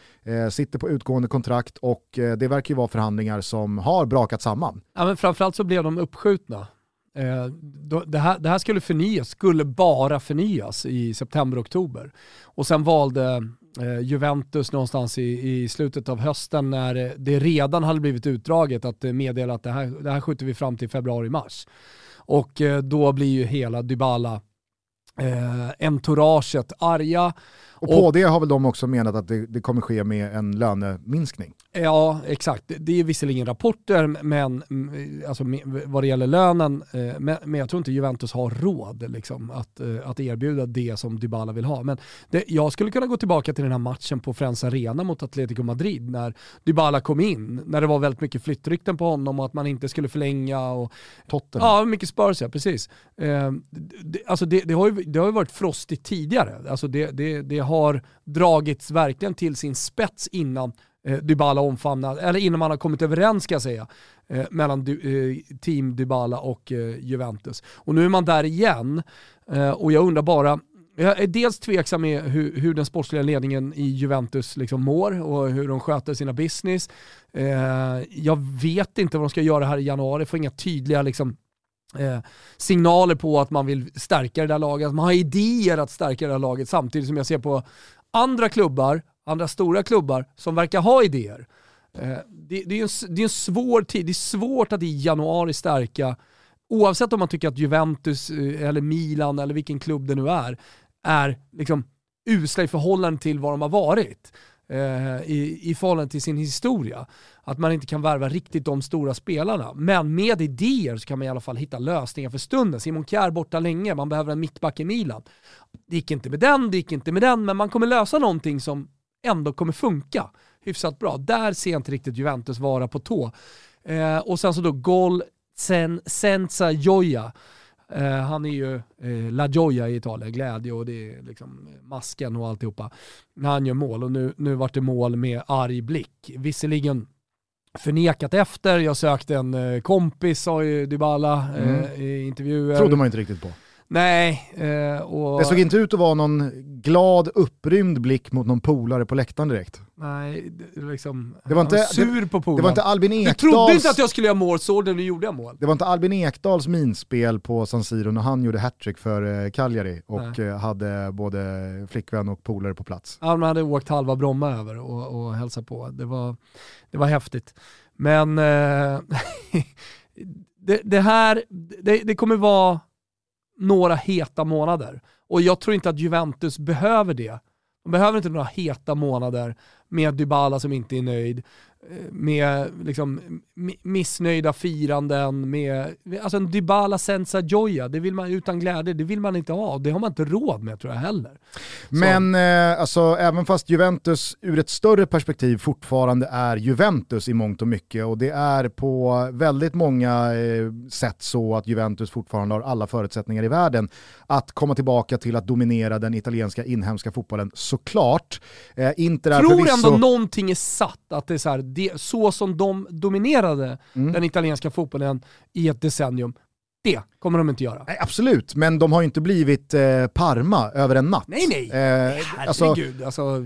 sitter på utgående kontrakt och det verkar ju vara förhandlingar som har brakat samman. Ja, men framförallt så blev de uppskjutna. Det, här, det här skulle förnyas, skulle bara förnyas i september-oktober. Och sen valde Juventus någonstans i, i slutet av hösten när eh, det redan hade blivit utdraget att eh, meddela att det här, det här skjuter vi fram till februari-mars. Och eh, då blir ju hela Dybala eh, entouraget arga. Och på det har väl de också menat att det, det kommer ske med en löneminskning. Ja, exakt. Det är visserligen rapporter men, mm, alltså, vad det gäller lönen, eh, men, jag tror inte Juventus har råd liksom, att, eh, att erbjuda det som Dybala vill ha. Men det, jag skulle kunna gå tillbaka till den här matchen på Friends Arena mot Atletico Madrid när Dybala kom in, när det var väldigt mycket flyttrykten på honom och att man inte skulle förlänga. Och, Tottenham. Ja, mycket Spurs ja, precis. Eh, det, alltså det, det, har ju, det har ju varit frostigt tidigare. Alltså det, det, det har dragits verkligen till sin spets innan Eh, Dybala omfamnar, eller innan man har kommit överens ska jag säga, eh, mellan eh, team Dybala och Juventus. Och nu är man där igen och jag undrar bara, jag är dels tveksam med hur, hur den sportsliga ledningen i Juventus liksom mår och hur de sköter sina business. Eh, jag vet inte vad de ska göra här i januari, får inga tydliga liksom, Eh, signaler på att man vill stärka det där laget, man har idéer att stärka det där laget samtidigt som jag ser på andra klubbar andra stora klubbar som verkar ha idéer. Eh, det, det, är en, det är en svår tid, det är svårt att i januari stärka, oavsett om man tycker att Juventus eh, eller Milan eller vilken klubb det nu är, är liksom usla i förhållande till vad de har varit. Eh, i, i förhållande till sin historia. Att man inte kan värva riktigt de stora spelarna. Men med idéer så kan man i alla fall hitta lösningar för stunden. Simon Kjär borta länge, man behöver en mittback i Milan. Det gick inte med den, det gick inte med den, men man kommer lösa någonting som ändå kommer funka hyfsat bra. Där ser jag inte riktigt Juventus vara på tå. Eh, och sen så då Gol Sen, Senza Gioia. Eh, han är ju eh, La Gioia i Italien, glädje och det är liksom masken och alltihopa. När han gör mål och nu, nu vart det mål med arg blick. Visserligen förnekat efter, jag sökte en eh, kompis sa ju Dybala eh, mm. i intervjuer. Trodde man inte riktigt på. Nej. Eh, och... Det såg inte ut att vara någon glad upprymd blick mot någon polare på läktaren direkt. Nej, det, liksom, det var inte, sur det, på polaren. Det var inte Albin Ekdals... Du trodde inte att jag skulle göra mål, så nu gjorde jag mål. Det var inte Albin Ekdals minspel på San Siro när han gjorde hattrick för eh, Cagliari och Nej. Eh, hade både flickvän och polare på plats. Han hade åkt halva Bromma över och, och hälsat på. Det var, det var häftigt. Men eh, det, det, här, det, det kommer vara några heta månader. Och jag tror inte att Juventus behöver det. De behöver inte några heta månader med Dybala som inte är nöjd, med liksom missnöjda firanden, med alltså en Dybala senza gioia, det vill man utan glädje, det vill man inte ha. Det har man inte råd med tror jag heller. Men eh, alltså, även fast Juventus ur ett större perspektiv fortfarande är Juventus i mångt och mycket och det är på väldigt många eh, sätt så att Juventus fortfarande har alla förutsättningar i världen att komma tillbaka till att dominera den italienska inhemska fotbollen såklart. Eh, Inter är Tror förvisso... ändå någonting är satt, att det är så här, det, så som de dominerade mm. den italienska fotbollen i ett decennium, det kommer de inte göra. Nej, absolut, men de har ju inte blivit eh, Parma över en natt. Nej nej, eh, herregud. Alltså, alltså,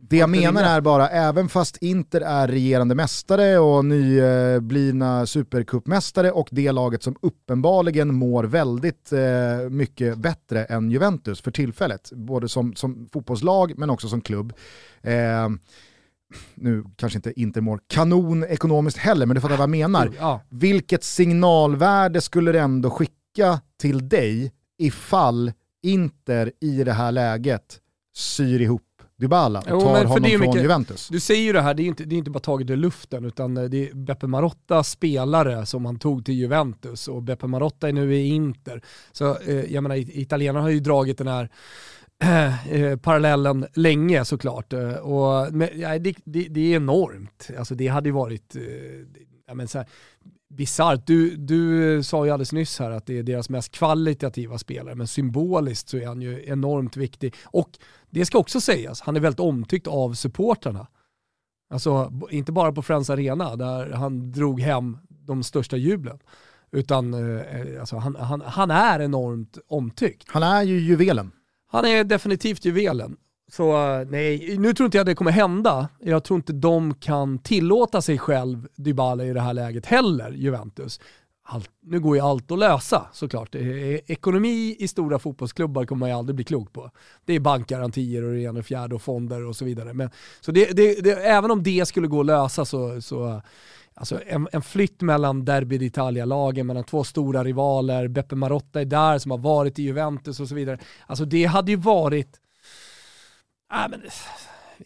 det jag menar är bara, även fast Inter är regerande mästare och nyblivna supercupmästare och det laget som uppenbarligen mår väldigt eh, mycket bättre än Juventus för tillfället, både som, som fotbollslag men också som klubb. Eh, nu kanske inte Inter mår kanon ekonomiskt heller, men du fattar vad jag menar. Ja. Vilket signalvärde skulle det ändå skicka till dig ifall Inter i det här läget syr ihop Dybala och jo, tar honom från mycket, Juventus. Du säger ju det här, det är inte, det är inte bara taget ur luften utan det är Beppe Marotta spelare som han tog till Juventus och Beppe Marotta är nu i Inter. Så eh, jag menar, italienarna har ju dragit den här Eh, parallellen länge såklart. Eh, och, men, ja, det, det, det, är enormt. Alltså, det hade ju varit eh, ja, men så här, bisarrt. Du, du sa ju alldeles nyss här att det är deras mest kvalitativa spelare, men symboliskt så är han ju enormt viktig. Och det ska också sägas, han är väldigt omtyckt av supportrarna. Alltså inte bara på Friends Arena där han drog hem de största jublen. Utan eh, eh, alltså, han, han, han är enormt omtyckt. Han är ju juvelen. Han är definitivt juvelen. Så nej, nu tror inte jag det kommer hända. Jag tror inte de kan tillåta sig själv Dybala i det här läget heller, Juventus. Allt, nu går ju allt att lösa såklart. Ekonomi i stora fotbollsklubbar kommer man ju aldrig bli klok på. Det är bankgarantier och det ena och fjärde och fonder och så vidare. Men, så det, det, det, även om det skulle gå att lösa så, så Alltså en, en flytt mellan Derby d'Italia-lagen, mellan två stora rivaler, Beppe Marotta är där som har varit i Juventus och så vidare. Alltså det hade ju varit, äh, men,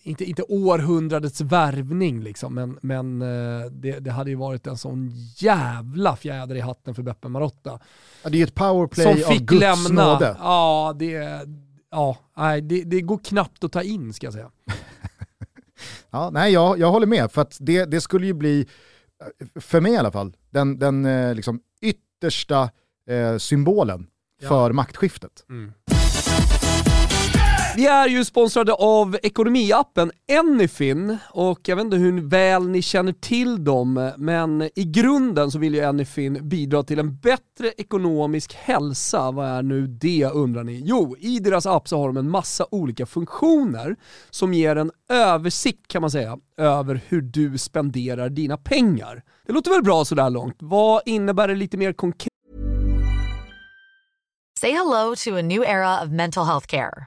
inte, inte århundradets värvning liksom, men, men eh, det, det hade ju varit en sån jävla fjäder i hatten för Beppe Marotta. Ja, det är ett powerplay Som fick av Guds lämna, nåde. Ja, det, ja nej, det, det går knappt att ta in ska jag säga. ja, nej, jag, jag håller med, för att det, det skulle ju bli, för mig i alla fall, den, den eh, liksom yttersta eh, symbolen ja. för maktskiftet. Mm. Vi är ju sponsrade av ekonomiappen Anyfin och jag vet inte hur väl ni känner till dem, men i grunden så vill ju Anyfin bidra till en bättre ekonomisk hälsa. Vad är nu det undrar ni? Jo, i deras app så har de en massa olika funktioner som ger en översikt kan man säga över hur du spenderar dina pengar. Det låter väl bra sådär långt. Vad innebär det lite mer konkret? Say hello to a new era of mental health care.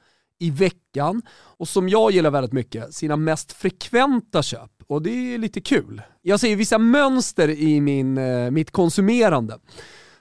i veckan och som jag gillar väldigt mycket, sina mest frekventa köp. Och det är lite kul. Jag ser vissa mönster i min, eh, mitt konsumerande.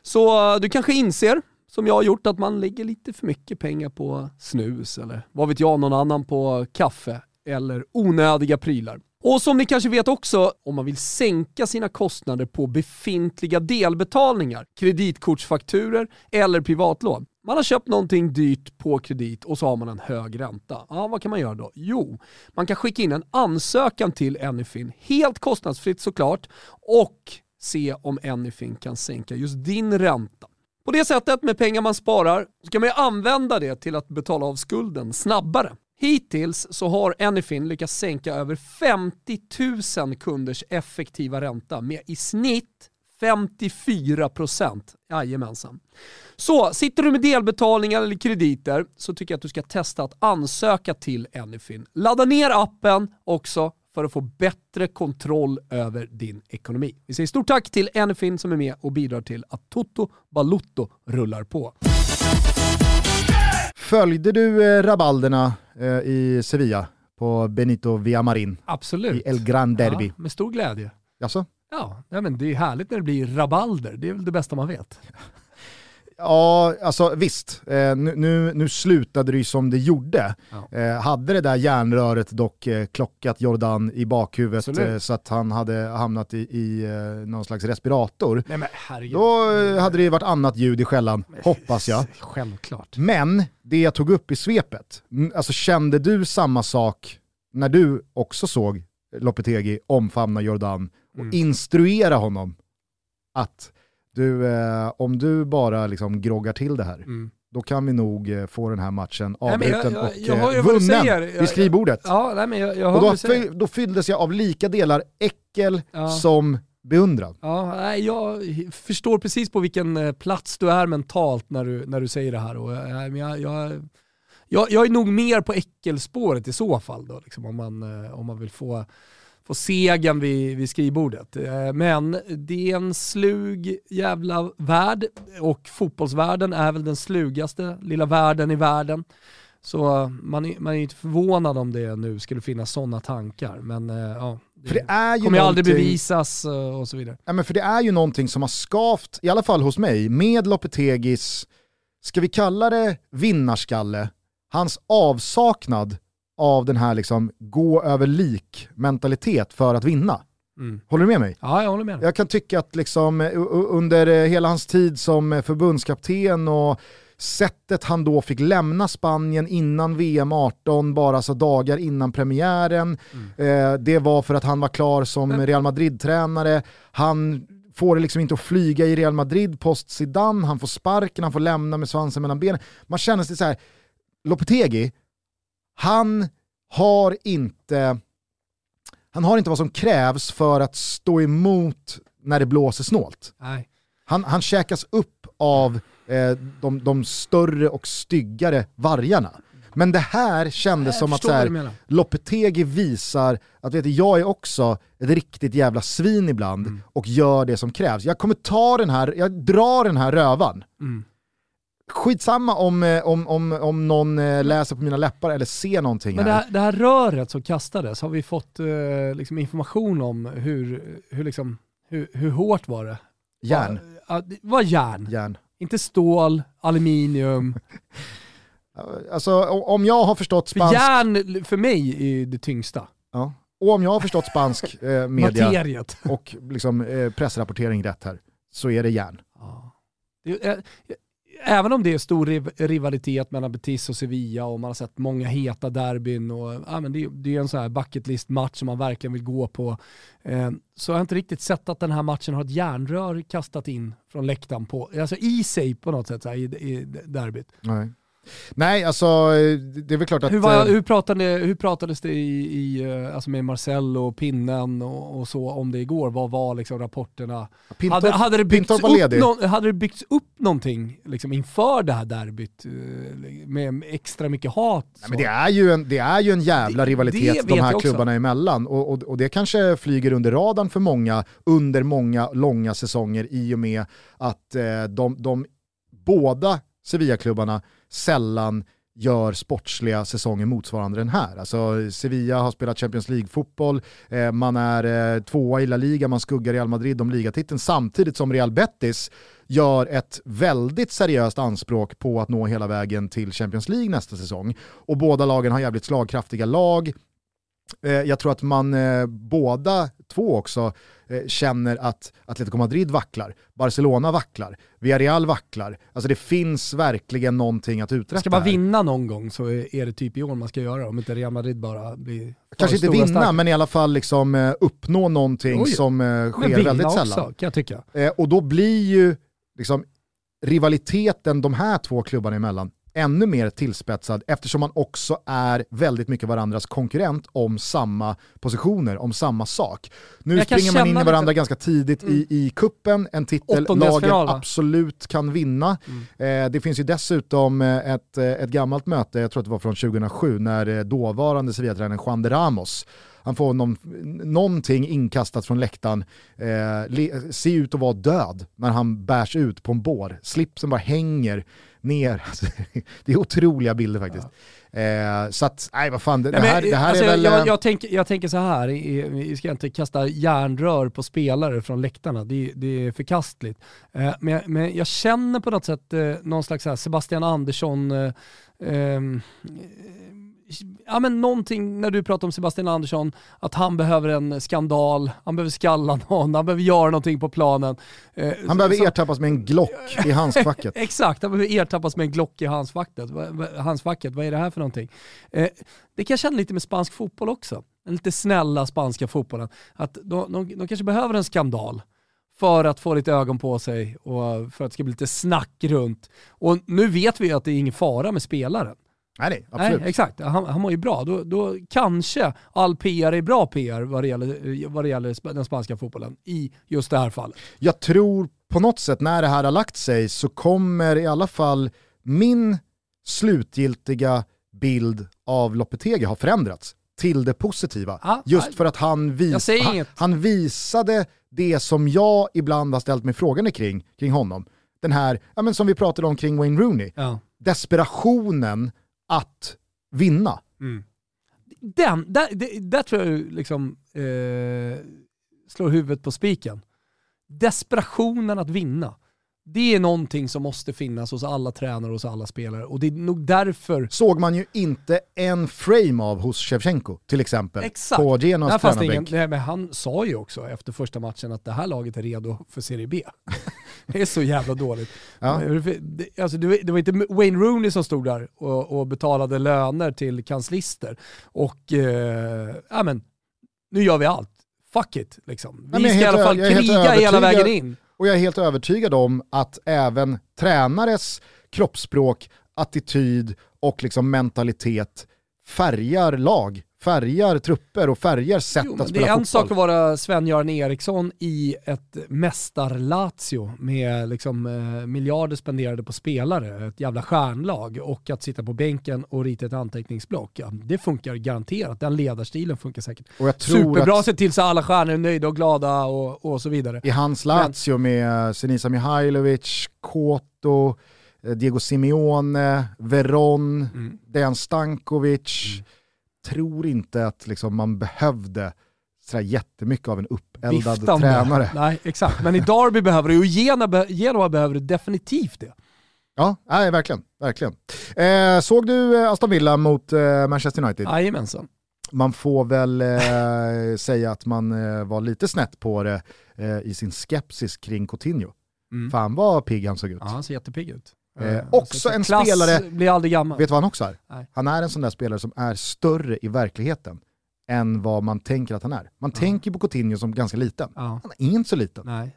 Så eh, du kanske inser, som jag har gjort, att man lägger lite för mycket pengar på snus eller vad vet jag, någon annan på kaffe eller onödiga prylar. Och som ni kanske vet också, om man vill sänka sina kostnader på befintliga delbetalningar, kreditkortsfakturer eller privatlån, man har köpt någonting dyrt på kredit och så har man en hög ränta. Ja, vad kan man göra då? Jo, man kan skicka in en ansökan till Anyfin, helt kostnadsfritt såklart, och se om Anyfin kan sänka just din ränta. På det sättet, med pengar man sparar, så kan man ju använda det till att betala av skulden snabbare. Hittills så har Anyfin lyckats sänka över 50 000 kunders effektiva ränta med i snitt 54 procent. Jajamensan. Så sitter du med delbetalningar eller krediter så tycker jag att du ska testa att ansöka till Anyfin. Ladda ner appen också för att få bättre kontroll över din ekonomi. Vi säger stort tack till Anyfin som är med och bidrar till att Toto Balutto rullar på. Följde du eh, rabalderna i Sevilla på Benito Villamarin? Absolut. I El Gran Derby? Ja, med stor glädje. Jaså? Ja, men det är härligt när det blir rabalder. Det är väl det bästa man vet. Ja, alltså visst. Eh, nu, nu, nu, slutade det ju som det gjorde. Ja. Eh, hade det där järnröret dock eh, klockat Jordan i bakhuvudet så att han hade hamnat i, i någon slags respirator, Nej, men, då hade det varit annat ljud i skällan, hoppas jag. Självklart. Men det jag tog upp i svepet, alltså kände du samma sak när du också såg Lopetegi omfamna Jordan och mm. instruera honom att du, eh, om du bara liksom groggar till det här, mm. då kan vi nog eh, få den här matchen avbruten och eh, vunnen vid skrivbordet. Ja, nej, men jag, jag och då, då fylldes jag av lika delar äckel ja. som beundran. Ja, jag förstår precis på vilken eh, plats du är mentalt när du, när du säger det här. Och jag, jag, jag, jag, är nog mer på äckelspåret i så fall, då, liksom, om, man, om man vill få få segern vid, vid skrivbordet. Eh, men det är en slug jävla värld och fotbollsvärlden är väl den slugaste lilla världen i världen. Så man är, man är inte förvånad om det nu skulle finnas sådana tankar. Men eh, ja, det, för det är ju kommer ju aldrig bevisas eh, och så vidare. Ja, men för det är ju någonting som har skavt, i alla fall hos mig, med Lopetegis, ska vi kalla det vinnarskalle, hans avsaknad av den här liksom gå över lik mentalitet för att vinna. Mm. Håller du med mig? Ja, jag håller med. Jag kan tycka att liksom, under hela hans tid som förbundskapten och sättet han då fick lämna Spanien innan VM 18, bara så dagar innan premiären. Eh, det var för att han var klar som Real Madrid-tränare. Han får det liksom inte att flyga i Real Madrid post Zidane, han får sparken, han får lämna med svansen mellan benen. Man känner sig så här, Lopetegi, han har inte han har inte vad som krävs för att stå emot när det blåser snålt. Nej. Han, han käkas upp av eh, de, de större och styggare vargarna. Men det här kändes som att så här. Lopetegi visar att vet du, jag är också ett riktigt jävla svin ibland Mm. och gör det som krävs. Jag kommer ta den här, jag drar den här rövan. Mm. Skitsamma om, eh, om, om, om någon eh, läser på mina läppar eller ser någonting Men det här. här, det här röret som kastades, har vi fått eh, liksom information om hur, hur, liksom, hur, hur hårt var det? Järn. Det var järn. Järn. Inte stål, aluminium. Alltså om jag har förstått För spansk... järn för mig är det tyngsta. Ja. Och om jag har förstått spansk eh, media Materiet. och liksom, eh, pressrapportering rätt här, så är det järn. Ja. Det, är- även om det är stor riv- rivalitet mellan Betis och Sevilla och man har sett många heta derbyn och ja, men det, det är en sån här bucket list match som man verkligen vill gå på. Eh, så jag har inte riktigt sett att den här matchen har ett järnrör kastat in från läktaren på, alltså i sig på något sätt så här, i, i derbyt. Nej. Nej, alltså det är väl klart att... Hur, var, eh, hur, pratade, hur pratades det i, i, eh, alltså med Marcel och pinnen och, och så om det igår? Vad var liksom rapporterna? Pintorp, hade, hade, det byggts upp hade det byggts upp någonting liksom inför det här derbyt eh, med extra mycket hat? Nej, men det, är ju en, det är ju en jävla Det- rivalitet det de här klubbarna emellan. Och, och, och det kanske flyger under radarn för många under många långa säsonger i och med att eh, de, de båda Sevilla-klubbarna sällan gör sportsliga säsonger motsvarande den här. Alltså Sevilla har spelat Champions League-fotboll, eh, man är eh, tvåa i La Liga, man skuggar Real Madrid om ligatiteln samtidigt som Real Betis gör ett väldigt seriöst anspråk på att nå hela vägen till Champions League nästa säsong. Och båda lagen har jävligt slagkraftiga lag. Eh, jag tror att man eh, båda två också eh, känner att Atletico Madrid vacklar, Barcelona vacklar, Villarreal vacklar. Alltså det finns verkligen någonting att uträtta Ska man vinna någon gång så är det typ i år man ska göra om inte Real Madrid bara blir Kanske inte vinna, starka. men i alla fall liksom, uppnå någonting Oj. som sker väldigt också, sällan. kan jag tycka. Och då blir ju liksom, rivaliteten de här två klubbarna emellan ännu mer tillspetsad eftersom man också är väldigt mycket varandras konkurrent om samma positioner, om samma sak. Nu springer man in i varandra lite- ganska tidigt i, i kuppen, en titel lagen va? absolut kan vinna. Eh, det finns ju dessutom eh, ett, eh, ett gammalt möte, jag tror att det var från 2007, när eh, dåvarande Sevilla-tränaren Juan de Ramos han får någon, någonting inkastat från läktaren, eh, le, ser ut att vara död när han bärs ut på en bår. Slipsen bara hänger ner. Alltså, det är otroliga bilder faktiskt. Eh, så att, nej vad fan, det, Nej, det men, här, det här alltså, är väl... jag, eh, jag, tänker, jag tänker så här, vi ska inte kasta järnrör på spelare från läktarna, det, det är förkastligt. Eh, men, jag- men jag känner på något sätt eh, någon slags Sebastian Andersson, eh, ehm, ja men någonting när du pratar om Sebastian Andersson, att han behöver en skandal, han behöver skalla någon, han behöver göra någonting på planen. Eh, han behöver så- ertappas med en Glock i handskfacket. Exakt, han behöver ertappas med en Glock i handskfacket. Handskfacket. Vad är det här för någonting? Eh, det kan jag känna lite med spansk fotboll också. Den lite snälla spanska fotbollen. Att de, de, de kanske behöver en skandal för att få lite ögon på sig och för att det ska bli lite snack runt. Och nu vet vi att det är ingen fara med spelaren. Nej, nej, absolut. Nej, exakt. Han, han mår ju bra. Då, då kanske all PR är bra PR vad det, gäller, vad det gäller den spanska fotbollen i just det här fallet. jag tror på något sätt när det här har lagt sig så kommer i alla fall min slutgiltiga bild av Lopetegi ha förändrats till det positiva. Ja, Just ja. för att han, vis han, han visade det som jag ibland har ställt mig frågande kring, kring honom. Den här, ja, men som vi pratade om kring Wayne Rooney, Ja. desperationen att vinna. Den, där, där, där tror jag du liksom eh, slår huvudet på spiken. Desperationen att vinna. Det är någonting som måste finnas hos alla tränare och hos alla spelare och det är nog därför Såg man ju inte en frame av hos Shevchenko till exempel Exakt. på ingen, tränarbänk. nej, men han sa ju också efter första matchen att det här laget är redo för Serie B. Det är så jävla dåligt. Ja. Alltså, det var inte Wayne Rooney som stod där och, och betalade löner till kanslister. Och, eh, ja men, nu gör vi allt. Fuck it, liksom. Vi Nej, ska i alla fall kriga hela vägen in. Och jag är helt övertygad om att även tränares kroppsspråk, attityd och liksom mentalitet färgar lag färgar trupper och färgar sätt jo, att spela fotboll. Det är en sak att vara Sven-Göran Eriksson i ett mästar-Lazio med liksom, eh, miljarder spenderade på spelare, ett jävla stjärnlag och att sitta på bänken och rita ett anteckningsblock. Ja, det funkar garanterat, den ledarstilen funkar säkert. Och jag tror Superbra att... se till så alla stjärnor är nöjda och glada och, och så vidare. I hans Lazio Men... med Senisa Mihailovic, Koto, eh, Diego Simeone, Veron, mm. Dejan Stankovic, mm tror inte att liksom, man behövde sådär jättemycket av en uppeldad Viftande. tränare. Nej, exakt. Men i Derby behöver det och Genoa behöver det definitivt det. Ja, nej, verkligen. verkligen. Eh, såg du eh, Aston Villa mot eh, Manchester United? Jajamensan. Man får väl eh, säga att man eh, var lite snett på det eh, i sin skepsis kring Coutinho. Mm. Fan vad pigg han såg ut. Ja, han ser jättepigg ut. Eh, också en spelare, blir aldrig gammal. vet du vad han också är? Nej. Han är en sån där spelare som är större i verkligheten än vad man tänker att han är. Man ja. tänker på Coutinho som ganska liten. Ja. Han är inte så liten. Nej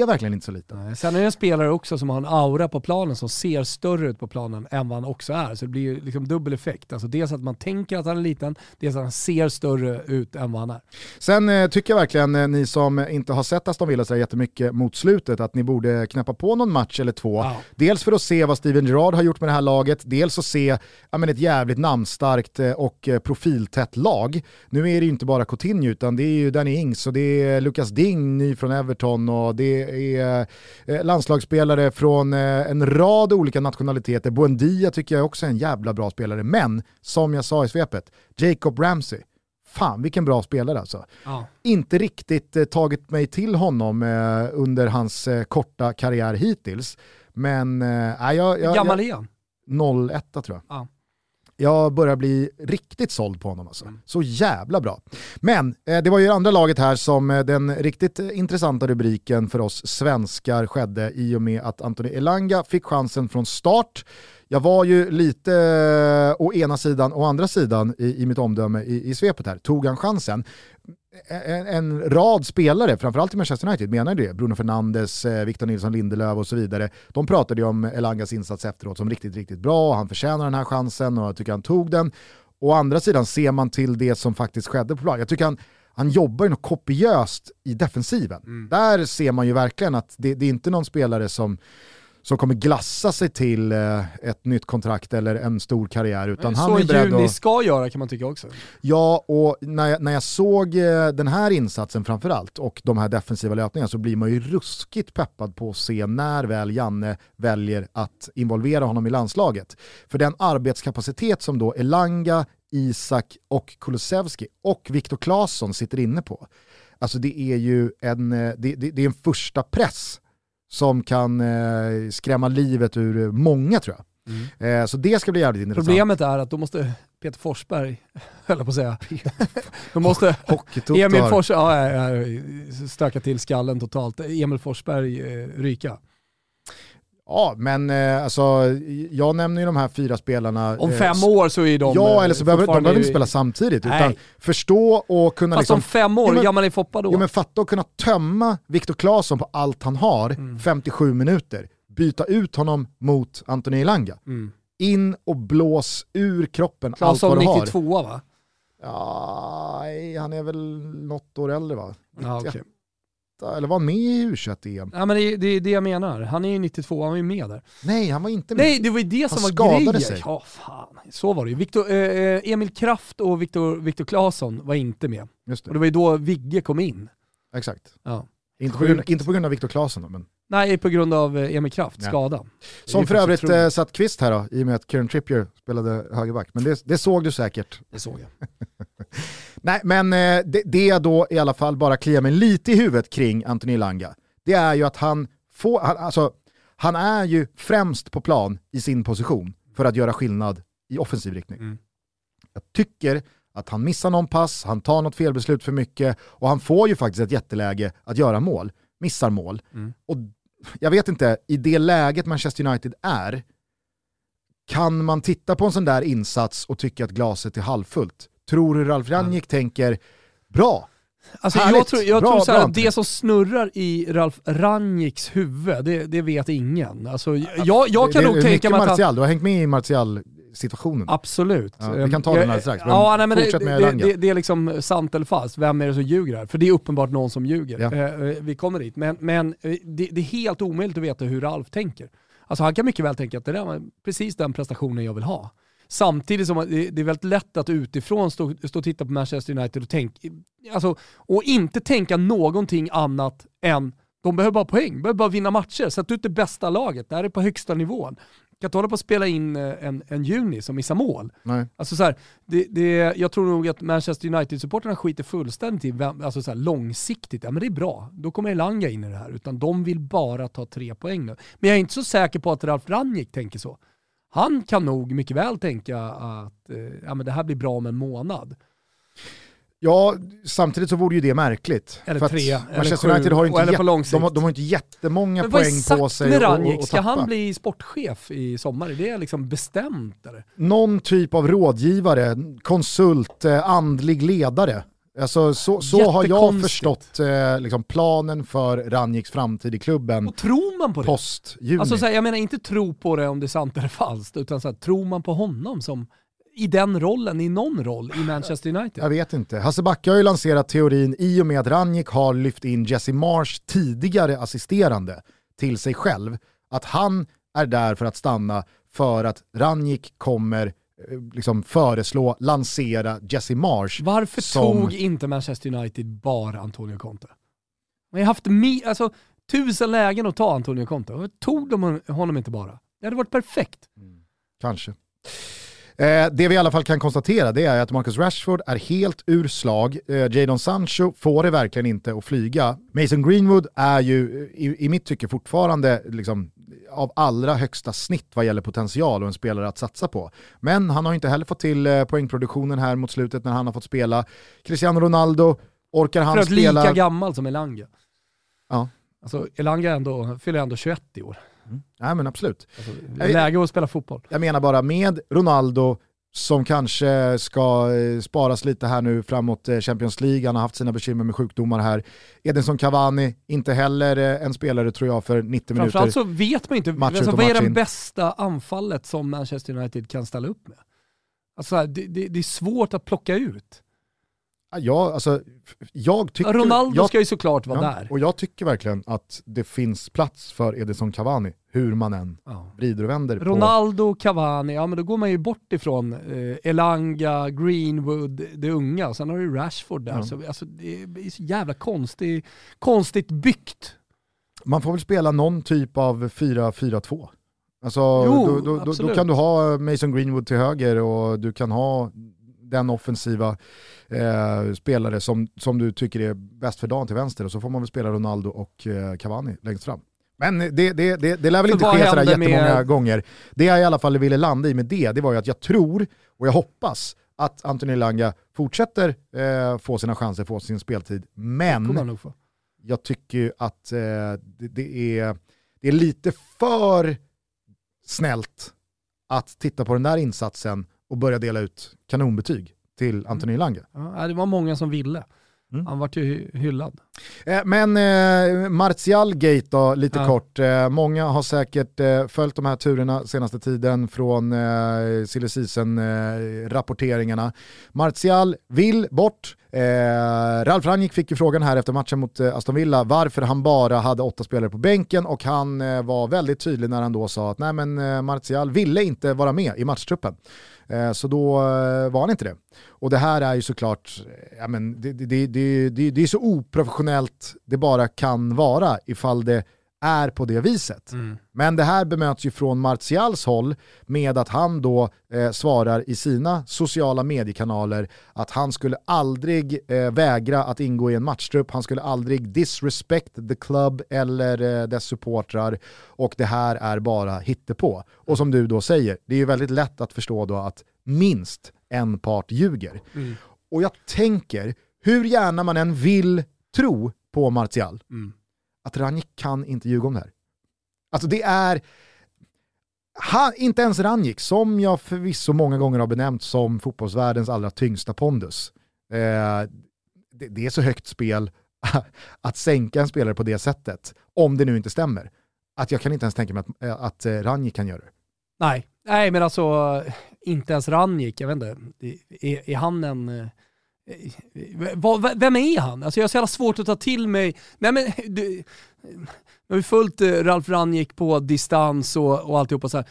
är verkligen inte så liten. Nej. Sen är det en spelare också som har en aura på planen som ser större ut på planen än vad han också är. Så det blir ju liksom dubbel effekt. Alltså dels att man tänker att han är liten, dels att han ser större ut än vad han är. Sen eh, tycker jag verkligen, eh, ni som inte har sett Aston Villa så jättemycket mot slutet, att ni borde knäppa på någon match eller två. Ja. Dels för att se vad Steven Gerrard har gjort med det här laget, dels att se ja, men ett jävligt namnstarkt eh, och eh, profiltätt lag. Nu är det ju inte bara Coutinho, utan det är ju Danny Ings och det är Lucas Ding, ny från Everton och det är eh, landslagsspelare från eh, en rad olika nationaliteter. Buendia tycker jag också är en jävla bra spelare, men som jag sa i svepet, Jacob Ramsey, fan vilken bra spelare alltså. Ja. Inte riktigt eh, tagit mig till honom eh, under hans eh, korta karriär hittills. Men eh, jag, jag, gammal är han? 01 tror jag. Ja. Jag börjar bli riktigt såld på honom alltså. Mm. Så jävla bra. Men eh, det var ju andra laget här som eh, den riktigt intressanta rubriken för oss svenskar skedde i och med att Anthony Elanga fick chansen från start. Jag var ju lite eh, å ena sidan och andra sidan i, i mitt omdöme i, i svepet här. Tog han chansen? En, en, rad spelare, framförallt i Manchester United, menar det. Bruno Fernandes, eh, Victor Nilsson Lindelöf och så vidare. De pratade ju om Elangas insats efteråt som riktigt, riktigt bra. Han förtjänar den här chansen och jag tycker han tog den. Å andra sidan ser man till det som faktiskt skedde på plan. Jag tycker han, han jobbar ju något kopiöst i defensiven. Mm. Där ser man ju verkligen att det, det är inte någon spelare som som kommer glassa sig till eh, ett nytt kontrakt eller en stor karriär. Utan han är beredd Juni att... ska göra kan man tycka också. Ja, och när jag, när jag såg eh, den här insatsen framförallt och de här defensiva löpningarna så blir man ju ruskigt peppad på att se när väl Janne väljer att involvera honom i landslaget. För den arbetskapacitet som då Elanga, Isak och Kulusevski och Viktor Claesson sitter inne på. Alltså det är ju en, eh, det, det, det är en första press som kan eh, skrämma livet ur många tror jag. Mm. Eh, så det ska bli jävligt intressant. Problemet är att då måste Peter Forsberg, höll jag på att säga, då måste Emil Forsberg, ja, stöka till skallen totalt, Emil Forsberg eh, ryka. Ja, men eh, alltså, jag nämner ju de här fyra spelarna. Om eh, fem år så är de Ja, eller så behöver de behöver inte spela samtidigt. Nej. Utan förstå och kunna... Fast liksom, om fem år, hur gammal är Foppa då? Jo men fatta och kunna tömma Viktor Claesson på allt han har, mm. 57 minuter. Byta ut honom mot Anthony Elanga. Mm. In och blås ur kroppen Claesson allt vad du har. 92 va? Ja, han är väl något år äldre va? Ja, okay eller var han med i U21-EM? Ja men det är, det är det jag menar. Han är ju 92, han var ju med där. Nej, han var inte med. Nej, det var ju det som var grejen. Sig. Ja, fan. Så var det ju. Victor, eh, eh, Emil Kraft och Viktor Victor Claesson var inte med. Just det. Och det var ju då Vigge kom in. Exakt. Ja. Inte, på grund, inte på grund av Viktor Claesson men... Nej, på grund av eh, Emil Kraft, ja. skada. Som för övrigt eh, satt Kvist här då, i och med att Kieran Trippier spelade högerback. Men det, det såg du säkert. Det såg jag. Nej, men eh, det, det jag då i alla fall bara kliar mig lite i huvudet kring Anthony Langa, det är ju att han får, han, alltså, han är ju främst på plan i sin position för att göra skillnad i offensiv riktning. Mm. Jag tycker att han missar någon pass, han tar något felbeslut för mycket och han får ju faktiskt ett jätteläge att göra mål, missar mål. Mm. Och jag vet inte, i det läget Manchester United är, kan man titta på en sån där insats och tycka att glaset är halvfullt? Tror du Ralf Rangnick tänker, bra, Alltså Härligt. jag tror, jag Bra, tror så här, det som snurrar i Ralf Rangnicks huvud, det, det vet ingen. Alltså, jag, jag kan det, nog det tänka mig att han, Martial, du har hängt med i Martial-situationen. Absolut. Ja, vi kan ta den alldeles strax, Ja, nej, men det, det, det, det är liksom sant eller falskt. Vem är det som ljuger här? För det är uppenbart någon som ljuger. Ja. Eh, eh, vi kommer dit. Men, men eh, det, det är helt omöjligt att veta hur Ralf tänker. Alltså han kan mycket väl tänka att det där var precis den prestationen jag vill ha. Samtidigt som det är väldigt lätt att utifrån stå, stå och titta på Manchester United och, tänk, alltså, och inte tänka någonting annat än de behöver bara poäng, de behöver bara vinna matcher. Sätt ut det bästa laget, det här är på högsta nivån. kan inte hålla på att spela in eh, en, en juni som missar mål. Nej. Alltså så här, det, det, jag tror nog att Manchester United-supporterna skiter fullständigt i vem, alltså så här, långsiktigt, ja men det är bra, då kommer Elanga in i det här. Utan de vill bara ta tre poäng nu. Men jag är inte så säker på att Ralf Rangnick tänker så. Han kan nog mycket väl tänka att eh, ja, men det här blir bra om en månad. Ja, samtidigt så vore ju det märkligt. Eller För att tre, eller Manchester sju, United har inte, eller på jätt- lång sikt. de, har, de har inte jättemånga Men poäng på sig med att- Rangnick? att Ska han bli sportchef i sommar? Är det liksom bestämt eller? Någon typ av rådgivare, konsult, eh, andlig ledare. Alltså, så så har jag förstått eh, liksom planen för Ranjiks framtid i klubben Och tror man på det? post-juni. Alltså så här, jag menar inte tro på det om det är sant eller falskt, utan så här, tror man på honom som i den rollen, i någon roll i Manchester United? Jag vet inte. Hasse Backe har ju lanserat teorin i och med att Ranjik har lyft in Jesse Marsh tidigare assisterande till sig själv. Att han är där för att stanna för att Ranjik kommer liksom föreslå, lansera Jesse Marsh. Varför som- tog inte Manchester United bara Antonio Conte? Man har haft mi- alltså, tusen lägen att ta Antonio Conte. Varför tog de honom inte bara? Det hade varit perfekt. Kanske. Eh, det vi i alla fall kan konstatera det är att Marcus Rashford är helt ur slag. Eh, Jadon Sancho får det verkligen inte att flyga. Mason Greenwood är ju eh, i, i mitt tycke fortfarande liksom, av allra högsta snitt vad gäller potential och en spelare att satsa på. Men han har inte heller fått till eh, poängproduktionen här mot slutet när han har fått spela. Cristiano Ronaldo, orkar han För att spela? lika gammal som Elanga. Ja. Alltså Elanga ändå, fyller ändå 21 i år. Nej men absolut. Alltså, läge att spela fotboll. Jag menar bara med Ronaldo som kanske ska eh, sparas lite här nu framåt eh, Champions League, han har haft sina bekymmer med sjukdomar här. Edinson Cavani, inte heller eh, en spelare tror jag för 90 minuter. Framförallt så vet man inte, match alltså, vad är det bästa anfallet som Manchester United kan ställa upp med? Alltså, det, det, det är svårt att plocka ut. Ja, alltså, jag tycker, Ronaldo jag, ska ju såklart vara ja, där. Och jag tycker verkligen att det finns plats för Edinson Cavani, hur man än Ja. vrider och vänder på. Ronaldo, Cavani, ja men då går man ju bort ifrån eh, Elanga, Greenwood, det unga. Sen har du Rashford där. Ja. Så, alltså, det är så jävla konstigt, konstigt byggt. Man får väl spela någon typ av 4-4-2. Alltså, Jo, då, då, då, då kan du ha Mason Greenwood till höger och du kan ha den offensiva eh, spelare som, som du tycker är bäst för dagen till vänster och så får man väl spela Ronaldo och eh, Cavani längst fram. Men det, det, det, det lär väl Så inte ske sådär händer med- jättemånga gånger. Det jag i alla fall ville landa i med det, det var ju att jag tror och jag hoppas att Anthony Langa fortsätter eh, få sina chanser, få sin speltid. Men jag tycker ju att eh, det, det, är, det är lite för snällt att titta på den där insatsen och börja dela ut kanonbetyg till Anthony Lange. Ja, det var många som ville. Mm. Han vart ju hy- hyllad. Eh, men eh, Martial Gate då, lite Ja. kort. Eh, många har säkert eh, följt de här turerna senaste tiden från eh, silly eh, rapporteringarna Martial vill bort. Eh, Ralf Rangnick fick ju frågan här efter matchen mot eh, Aston Villa varför han bara hade åtta spelare på bänken och han eh, var väldigt tydlig när han då sa att nej men Martial ville inte vara med i matchtruppen. Eh, så då eh, var han inte det. Och det här är ju såklart, eh, ja, men det, det, det, det, det är så oprofessionellt det bara kan vara ifall det är på det viset. Men det här bemöts ju från Martials håll med att han då eh, svarar i sina sociala mediekanaler att han skulle aldrig eh, vägra att ingå i en matchtrupp, han skulle aldrig disrespect the club eller eh, dess supportrar och det här är bara hittepå. Och som du då säger, det är ju väldigt lätt att förstå då att minst en part ljuger. Och jag tänker, hur gärna man än vill tro på Martial, Mm att Ranjik kan inte ljuga om det här. Alltså det är, han, inte ens Ranjik, som jag förvisso många gånger har benämnt som fotbollsvärldens allra tyngsta pondus. Eh, det, det, är så högt spel att sänka en spelare på det sättet, om det nu inte stämmer, att jag kan inte ens tänka mig att, eh, att eh, Ranjik kan göra det. Nej, nej men alltså inte ens Ranjik, jag vet inte, är, är han en... Eh, Eh, vem är han? Alltså jag har så jävla svårt att ta till mig, nej men du, jag har följt Ralf Ranjik på distans och, och alltihopa så här.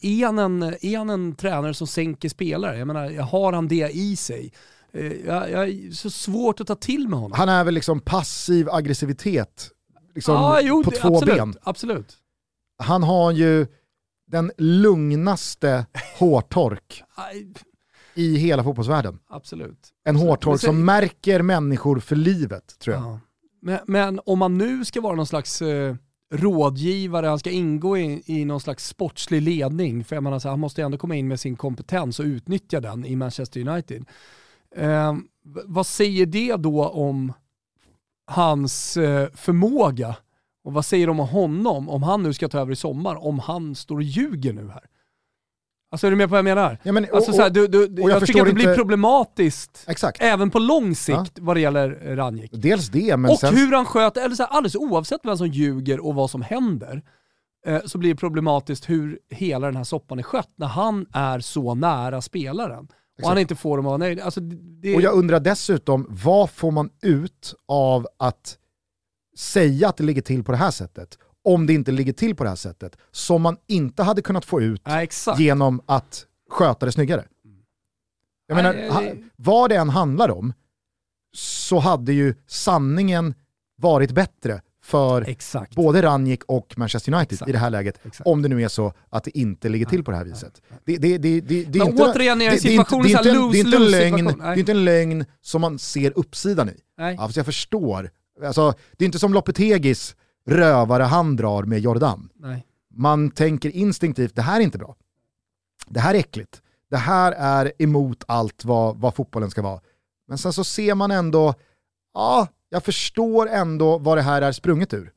Är han, en, är han en tränare som sänker spelare? Jag menar, har han det i sig? Jag, jag är så svårt att ta till med honom. Han är väl liksom passiv aggressivitet liksom ah, jo, på två absolut, ben. Absolut. Han har ju den lugnaste hårtork i hela fotbollsvärlden. Absolut. En hårtork som märker människor för livet, tror jag. Ja. Men, men, om man nu ska vara någon slags eh, rådgivare, han ska ingå i, i någon slags sportslig ledning, för jag menar, så han måste ändå komma in med sin kompetens och utnyttja den i Manchester United. Eh, vad säger det då om hans eh, förmåga och vad säger de om honom om han nu ska ta över i sommar, om han står och ljuger nu här? Alltså är du med på vad jag menar? Ja, men, och, alltså, så här, du, du, jag, jag tycker att det blir problematiskt, Exakt. även på lång sikt, ja. vad det gäller Ranjik. Dels det, men Och sen... hur han sköter, eller så här, alldeles oavsett vem som ljuger och vad som händer, eh, så blir det problematiskt hur hela den här soppan är skött när han är så nära spelaren. Exakt. Och han inte får dem att vara nöjd. Alltså, det... Och jag undrar dessutom, vad får man ut av att säga att det ligger till på det här sättet om det inte ligger till på det här sättet som man inte hade kunnat få ut ja, genom att sköta det snyggare. Jag menar, vad det än handlar om så hade ju sanningen varit bättre för Exakt. både Ranjik och Manchester United Exakt. i det här läget. Exakt. Om det nu är så att det inte ligger till på det här viset. Det är inte en lögn som man ser uppsidan i. Nej. Alltså jag förstår. Alltså, det är inte som Lopetegis rövare han drar med Jordan. Nej. Man tänker instinktivt, det här är inte bra. Det här är äckligt. Det här är emot allt vad, vad fotbollen ska vara. Men sen så ser man ändå, ja, jag förstår ändå vad det här är sprunget ur.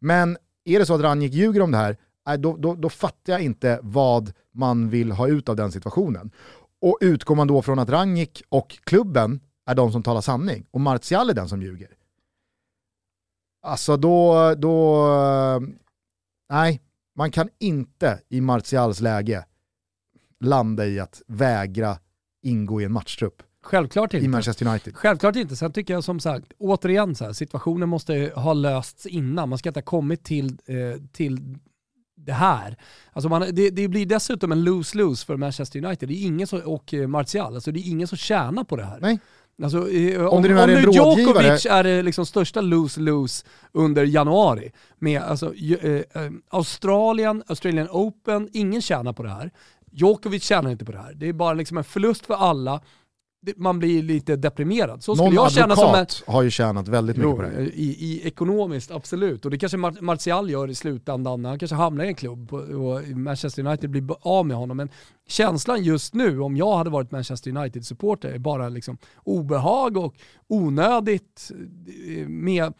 Men är det så att Ranjik ljuger om det här, då, då, då fattar jag inte vad man vill ha ut av den situationen. Och utgår man då från att Ranjik och klubben är de som talar sanning och Martial är den som ljuger, Alltså då, då, nej, man kan inte i Martials läge landa i att vägra ingå i en matchtrupp. Självklart inte. I Manchester United. Självklart inte. Sen tycker jag som sagt, återigen, så här, situationen måste ha lösts innan. Man ska inte ha kommit till, eh, till det här. Alltså man, det, det, blir dessutom en lose-lose för Manchester United. Det är ingen som, och eh, Martial, alltså det är ingen som tjänar på det här. Nej. Alltså, om, om, nu, om nu Djokovic är det liksom största lose-lose under januari, med alltså, eh, eh, Australien, Australian Open, ingen tjänar på det här. Djokovic tjänar inte på det här. Det är bara liksom en förlust för alla man blir lite deprimerad. Så skulle Någon jag känna som en, har ju tjänat väldigt mycket jo, på det. I, I, ekonomiskt, absolut. Och det kanske Mar Martial gör i slutändan. Han kanske hamnar i en klubb och Manchester United blir av med honom. Men känslan just nu, om jag hade varit Manchester United-supporter, är bara liksom obehag och onödigt eh, med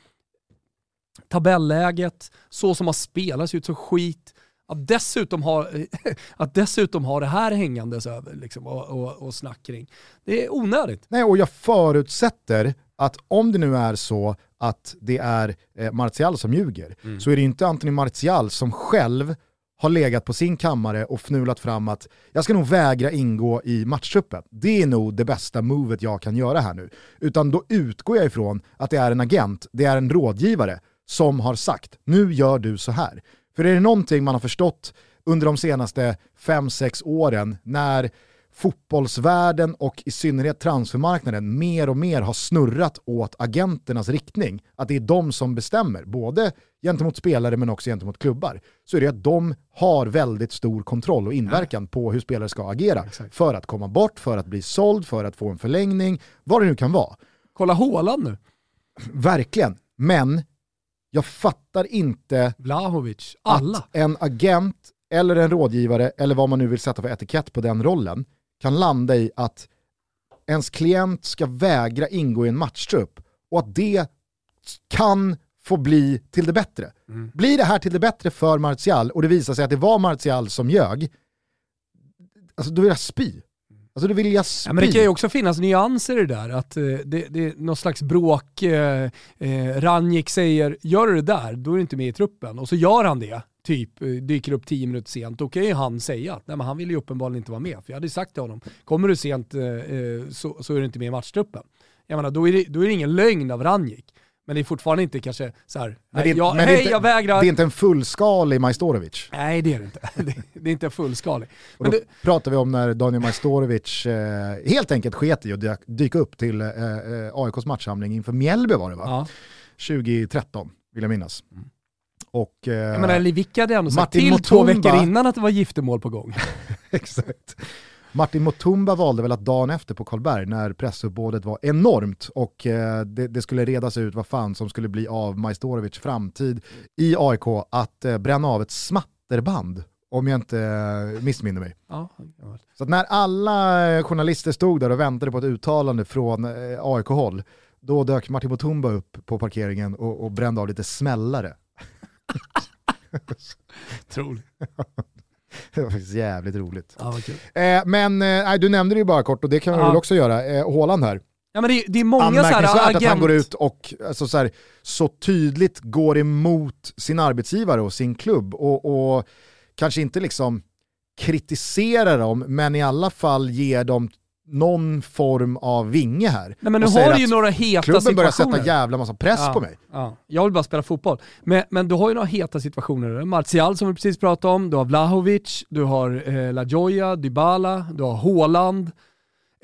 tabelläget, så som har spelats ut så skit. Att dessutom ha, att dessutom ha det här hängandes över liksom, och, och, och snack kring, det är onödigt. Nej, och jag förutsätter att om det nu är så att det är eh, Martial som ljuger, mm. så är det inte Anthony Martial som själv har legat på sin kammare och fnulat fram att jag ska nog vägra ingå i matchtruppen. Det är nog det bästa movet jag kan göra här nu. Utan då utgår jag ifrån att det är en agent, det är en rådgivare som har sagt nu gör du så här. För är det någonting man har förstått under de senaste 5-6 åren när fotbollsvärlden och i synnerhet transfermarknaden mer och mer har snurrat åt agenternas riktning, att det är de som bestämmer, både gentemot spelare men också gentemot klubbar, så är det att de har väldigt stor kontroll och inverkan ja. på hur spelare ska agera. Exakt. För att komma bort, för att bli såld, för att få en förlängning, vad det nu kan vara. Kolla Håland nu. Verkligen, men jag fattar inte Vlahovic, alla. att en agent eller en rådgivare, eller vad man nu vill sätta för etikett på den rollen, kan landa i att ens klient ska vägra ingå i en matchtrupp och att det kan få bli till det bättre. Mm. Blir det här till det bättre för Martial och det visar sig att det var Martial som ljög, alltså då vill jag spy. Alltså då vill jag spy. Ja, men det kan ju också finnas nyanser i det där. Att eh, det, det är någon slags bråk. Eh, eh, Ranjik säger, gör du det där, då är du inte med i truppen. Och så gör han det, typ eh, dyker upp tio minuter sent. Då kan ju han säga att nej, men han vill ju uppenbarligen inte vara med. För jag hade ju sagt till honom, kommer du sent eh, eh, så, så är du inte med i matchtruppen. Jag menar, då är, det, då är det ingen lögn av Ranjik. Men det är fortfarande inte kanske så här, nej, det är- jag, hej inte- jag vägrar. Det är inte en fullskalig Majstorovic. Nej det är det inte. Det, det är inte fullskalig. Och Men då det, pratar vi om när Daniel Majstorovic eh, helt enkelt sket i att dy- dyka upp till eh, eh, AIKs matchsamling inför Mjällby var det va? ja. 2013 vill jag minnas. Mm. Och, eh, Jag menar Levicka hade ändå sagt till två Mutumba- veckor innan att det var giftermål på gång. Exakt. Martin Mutumba valde väl att dagen efter på Karlberg när pressuppbådet var enormt och eh, det, det skulle redas ut vad fan som skulle bli av Majstorovics framtid i AIK att eh, bränna av ett smatterband om jag inte eh, missminner mig. Ja, Så när alla eh, journalister stod där och väntade på ett uttalande från eh, AIK-håll, då dök Martin Mutumba upp på parkeringen och, och brände av lite smällare. Otroligt. Det var faktiskt jävligt roligt. Ja. Eh, men eh, du nämnde det ju bara kort och det kan vi Ja. väl också göra. Eh, Håland här. Ja, men det, det är många så här Anmärkningsvärt agent... att han går ut och alltså, så, här, så tydligt går emot sin arbetsgivare och sin klubb och, och kanske inte liksom kritiserar dem men i alla fall ger dem någon form av vinge här. Nej, men nu har du ju några heta Klubben börjar sätta jävla massa press Ja. på mig. Ja, jag vill bara spela fotboll. Men, men du har ju några heta situationer. Martial som vi precis pratade om, du har Vlahovic, du har eh, La Gioia, Dybala, du har Haaland.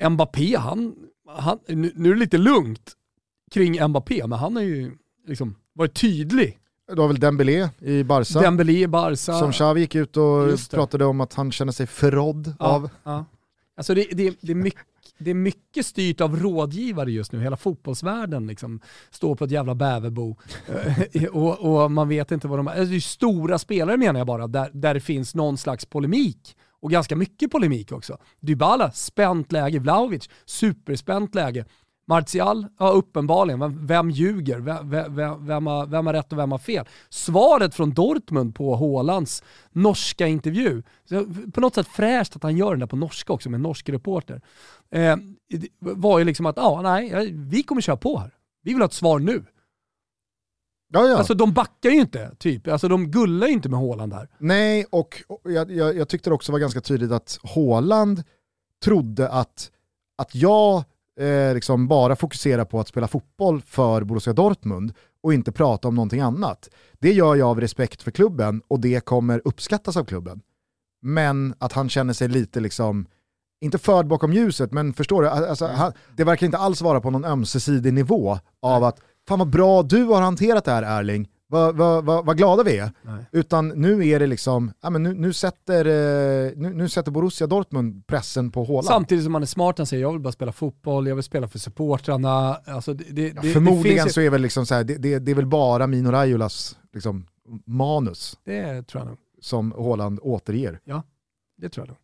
Mbappé, han, han, nu, nu är det lite lugnt kring Mbappé, men han har ju liksom varit tydlig. Du har väl Dembélé i Barca. Dembélé i Barca. Som Xavi gick ut och pratade om att han känner sig förrådd ja, av. Ja. Alltså det, det, det, är mycket, det är mycket styrt av rådgivare just nu. Hela fotbollsvärlden liksom står på ett jävla bäverbo. Eh, och, och man vet inte vad de är. Alltså det är stora spelare menar jag bara, där, där det finns någon slags polemik. Och ganska mycket polemik också. Dybala, spänt läge. Vlahovic, superspänt läge. Martial, ja uppenbarligen, vem, vem ljuger? Vem, vem, vem, har, vem har rätt och vem har fel? Svaret från Dortmund på Haalands norska intervju, på något sätt fräscht att han gör den där på norska också med en norsk reporter, eh, var ju liksom att ja, nej, vi kommer köra på här. Vi vill ha ett svar nu. Ja, ja. Alltså de backar ju inte, typ. Alltså de gullar ju inte med Haaland här. Nej, och jag, jag, jag tyckte det också var ganska tydligt att Haaland trodde att, att jag eh, liksom bara fokuserar på att spela fotboll för Borussia Dortmund och inte prata om någonting annat. Det gör jag av respekt för klubben och det kommer uppskattas av klubben. Men att han känner sig lite liksom, inte förd bakom ljuset, men förstår du? Alltså, han, det verkar inte alls vara på någon ömsesidig nivå av att fan vad bra du har hanterat det här Erling, vad, vad, vad, vad glada vi är. Nej. Utan nu är det liksom, ja, men nu, nu, sätter, eh, nu, nu sätter Borussia Dortmund pressen på Haaland. Samtidigt som man är smart, han säger jag vill bara spela fotboll, jag vill spela för supportrarna. Alltså, det, det, Ja, det, förmodligen så är väl liksom så här, det, det, är väl bara Mino Raiolas liksom, manus det tror jag nog. som Haaland återger. Det tror jag nog.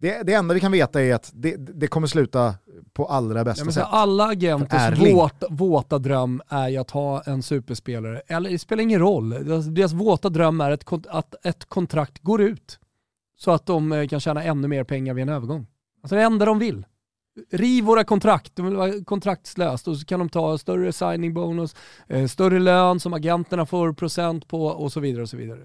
Det, det enda vi kan veta är att det, det kommer sluta på allra bästa Ja, sätt. alla agenters våta, våta dröm är ju att ha en superspelare, eller det spelar ingen roll. Deras, deras våta dröm är ett, att ett kontrakt går ut. Så att de eh, kan tjäna ännu mer pengar vid en övergång. Alltså det enda de vill. Riv våra kontrakt, de vill vara kontraktslöst och så kan de ta större signing bonus, eh, större lön som agenterna får procent på och så vidare. och så vidare.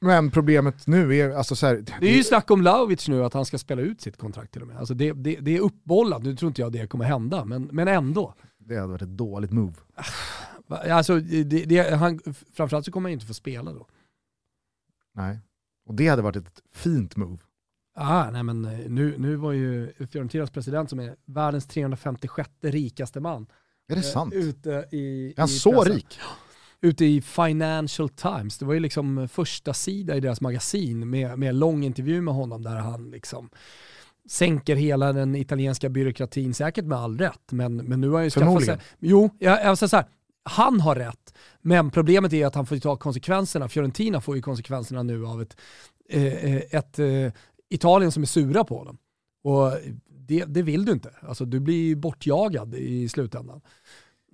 Men problemet nu är, alltså så här, Det är ju snack om Laovic nu att han ska spela ut sitt kontrakt till och med. Alltså det, det, det är uppbollat, nu tror inte jag det kommer hända, men, men ändå. det hade varit ett dåligt move. Va- Alltså, det, det, han, framförallt så kommer han inte få spela då. Nej. Och det hade varit ett fint move. Ah, nej men eh, nu, nu var ju Fiorentinas president som är världens 356 rikaste man. Är det eh, sant? Ute i, Är han i så pressen. rik? Ute i Financial Times. Det var ju liksom första sida i deras magasin med, med lång intervju med honom där han liksom sänker hela den italienska byråkratin, säkert med all rätt. Men, men nu har han ju skaffat sig... Jo, jag, jag säger så här. Han har rätt, men problemet är att han får ta konsekvenserna. Fiorentina får ju konsekvenserna nu av ett, eh, eh, ett eh, Italien som är sura på honom. Och det, det vill du inte. Alltså, du blir ju bortjagad i slutändan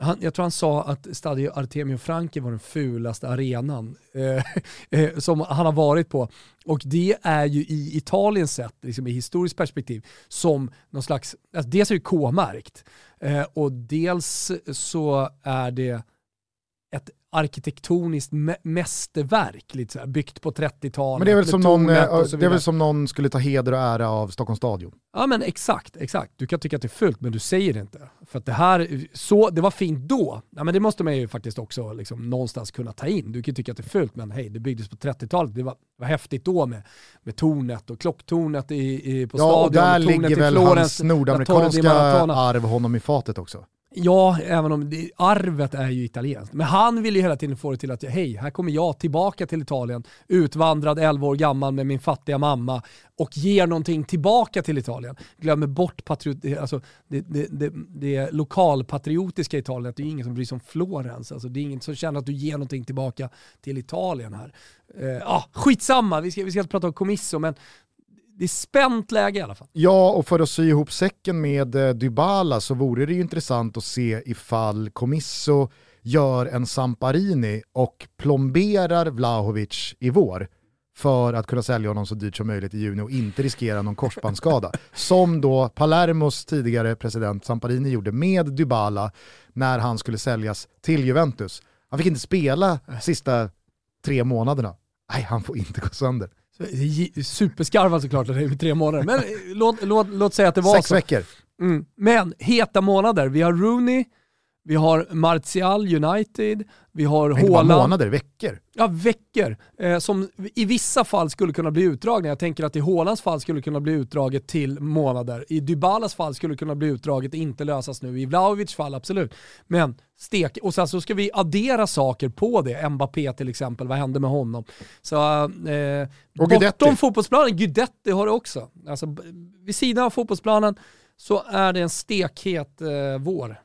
han, jag tror han sa att Stadio Artemio Franchi var den fulaste arenan eh, eh, som han har varit på. Och det är ju i Italien sett, liksom i historiskt perspektiv, som någon slags, alltså dels är det K-märkt eh, och dels så är det ett arkitektoniskt mästerverk, lite såhär, byggt på 30-talet. Men det är, väl som någon, det är väl som någon skulle ta heder och ära av Stockholms stadion? Ja men exakt, exakt. Du kan tycka att det är fult men du säger det inte. För att det här, så, det var fint då. Ja, men det måste man ju faktiskt också liksom, någonstans kunna ta in. Du kan tycka att det är fult men hej, det byggdes på 30-talet. Det var, var häftigt då med, med tornet och klocktornet i, i, på ja, stadion. Ja, och där ligger väl Florens, hans nordamerikanska arv honom i fatet också. Ja, även om det, arvet är ju italienskt. Men han vill ju hela tiden få det till att, hej, här kommer jag tillbaka till Italien, utvandrad 11 år gammal med min fattiga mamma och ger någonting tillbaka till Italien. Glömmer bort patriot, alltså, det, det, det, det lokalpatriotiska Italien, att det är ingen som bryr sig om Florens. Alltså, det är ingen som känner att du ger någonting tillbaka till Italien här. Eh, ah, skitsamma, vi ska, vi ska inte prata om Comisso, men det är spänt läge i alla fall. Ja, och för att sy ihop säcken med eh, Dybala så vore det ju intressant att se ifall Comisso gör en Samparini och plomberar Vlahovic i vår för att kunna sälja honom så dyrt som möjligt i juni och inte riskera någon korsbandsskada. som då Palermos tidigare president Samparini gjorde med Dybala när han skulle säljas till Juventus. Han fick inte spela sista tre månaderna. Nej, han får inte gå sönder. Superskarvad såklart det är tre månader, men låt, låt, låt säga att det var Sex så. veckor. Mm. Men heta månader, vi har Rooney, vi har Martial United, vi har Haaland. Månader, veckor. Ja, veckor. Eh, som i vissa fall skulle kunna bli utdragna. Jag tänker att i Haalands fall skulle kunna bli utdraget till månader. I Dybalas fall skulle kunna bli utdraget, inte lösas nu. I Vlahovics fall absolut. Men stek. Och sen så ska vi addera saker på det. Mbappé till exempel, vad hände med honom? Så, eh, och bortom fotbollsplanen, Guidetti har det också. Alltså, vid sidan av fotbollsplanen så är det en stekhet eh, vår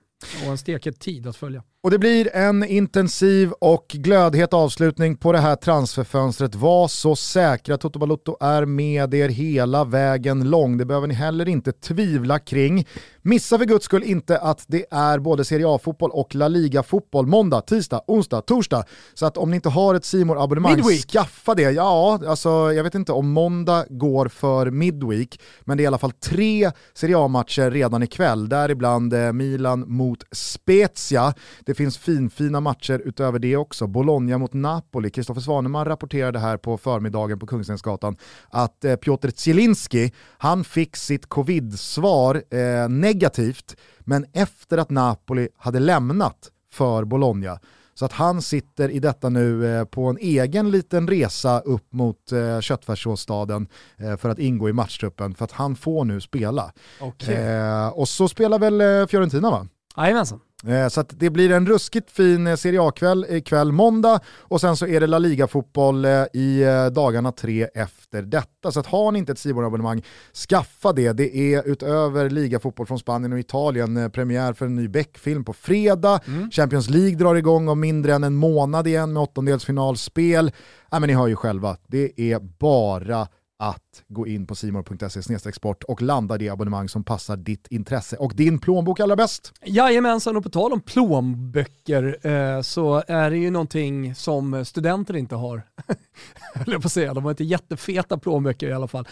och en stekhet tid att följa. Och det blir en intensiv och glödhet avslutning på det här transferfönstret. Var så säkra, Toto Balotto är med er hela vägen lång. Det behöver ni heller inte tvivla kring. Missa för guds skull inte att det är både Serie A-fotboll och La Liga-fotboll måndag, tisdag, onsdag, torsdag. Så att om ni inte har ett simor abonnemang skaffa det. Ja, alltså jag vet inte om måndag går för Midweek, men det är i alla fall tre Serie A-matcher redan ikväll, däribland eh, Milan mot Spezia. Det finns finfina matcher utöver det också. Bologna mot Napoli. Kristoffer Svaneman rapporterade här på förmiddagen på Kungstensgatan att eh, Piotr Zielinski, han fick sitt covid-svar eh, negativt, men efter att Napoli hade lämnat för Bologna. Så att han sitter i detta nu eh, på en egen liten resa upp mot eh, köttfärssåsstaden eh, för att ingå i matchtruppen för att han får nu spela. Okay. Och så spelar väl Fiorentina va? Jajamensan. Eh, så det blir en ruskigt fin eh, Serie A-kväll ikväll måndag och sen så är det La Liga-fotboll eh, i dagarna tre efter detta. Så att har ni inte ett simon abonnemang skaffa det. Det är utöver ligafotboll från Spanien och Italien premiär för en ny Beck-film på fredag. Mm. Champions League drar igång om mindre än en månad igen med åttondelsfinalspel. Ja, men ni hör ju själva, det är bara att gå in på simor.se sport och landa det abonnemang som passar ditt intresse och din plånbok allra bäst. Jajamensan, och på tal om plånböcker eh, så är det ju någonting som studenter inte har. Eller på att säga, de har inte jättefeta plånböcker i alla fall.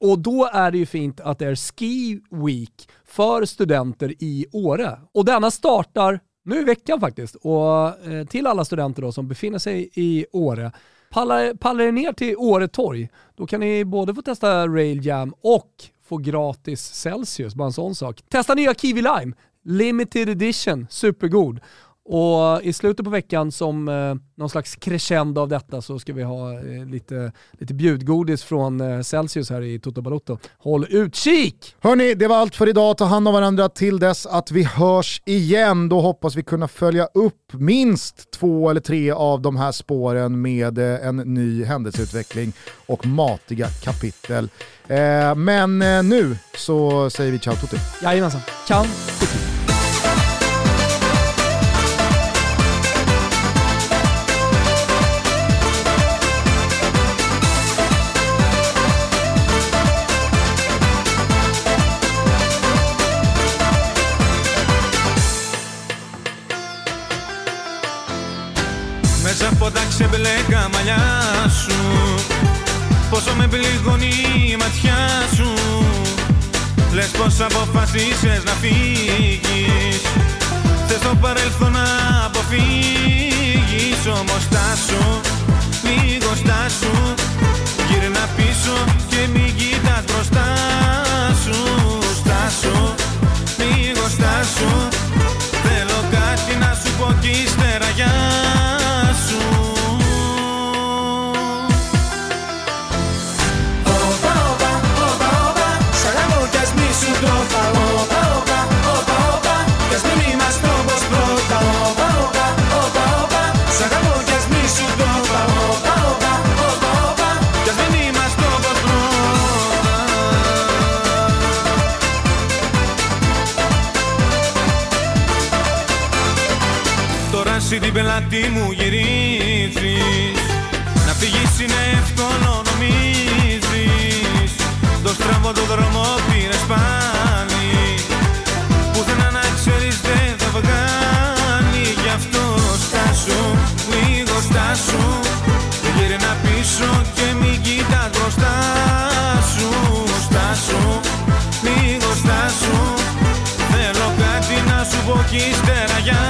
Och då är det ju fint att det är Ski Week för studenter i Åre. Och denna startar nu i veckan faktiskt. Och eh, till alla studenter då som befinner sig i Åre Pallar, pallar er ner till Åre torg, då kan ni både få testa Rail Jam och få gratis Celsius, bara en sån sak. Testa nya Kiwi Lime, limited edition, supergod. Och i slutet på veckan som eh, någon slags crescendo av detta så ska vi ha eh, lite, lite bjudgodis från eh, Celsius här i Toto Balotto. Håll utkik! Hörni, det var allt för idag. Ta hand om varandra till dess att vi hörs igen. Då hoppas vi kunna följa upp minst två eller tre av de här spåren med eh, en ny händelseutveckling och matiga kapitel. Eh, men eh, nu så säger vi ciao tutti. Jajamensan. Ciao tutti. σε μπλέκα μαλλιά σου. Πόσο με πληγώνει η ματιά σου. Λες πως αποφασίσες να φύγεις. Θες το παρελθόν να αποφύγεις. Όμως στάσου, λίγος στάσου Γύρνα πίσω και μην κοιτάς μπροστά σου. Στάσου, λίγος στάσου Θέλω κάτι να σου πω κι ύστερα γεια Τι μου γυρίζεις. Να φύγεις είναι εύκολο νομίζεις. Το στραβό το δρόμο πήρες πάλι. Που δεν ξέρεις δεν θα βγάλει. Γι' αυτό στάσου, λίγο στάσου. Γύρνα πίσω και μην κοιτάς μπροστά σου. Στάσου, λίγο στάσου. Θέλω κάτι να σου πω κι ύστερα για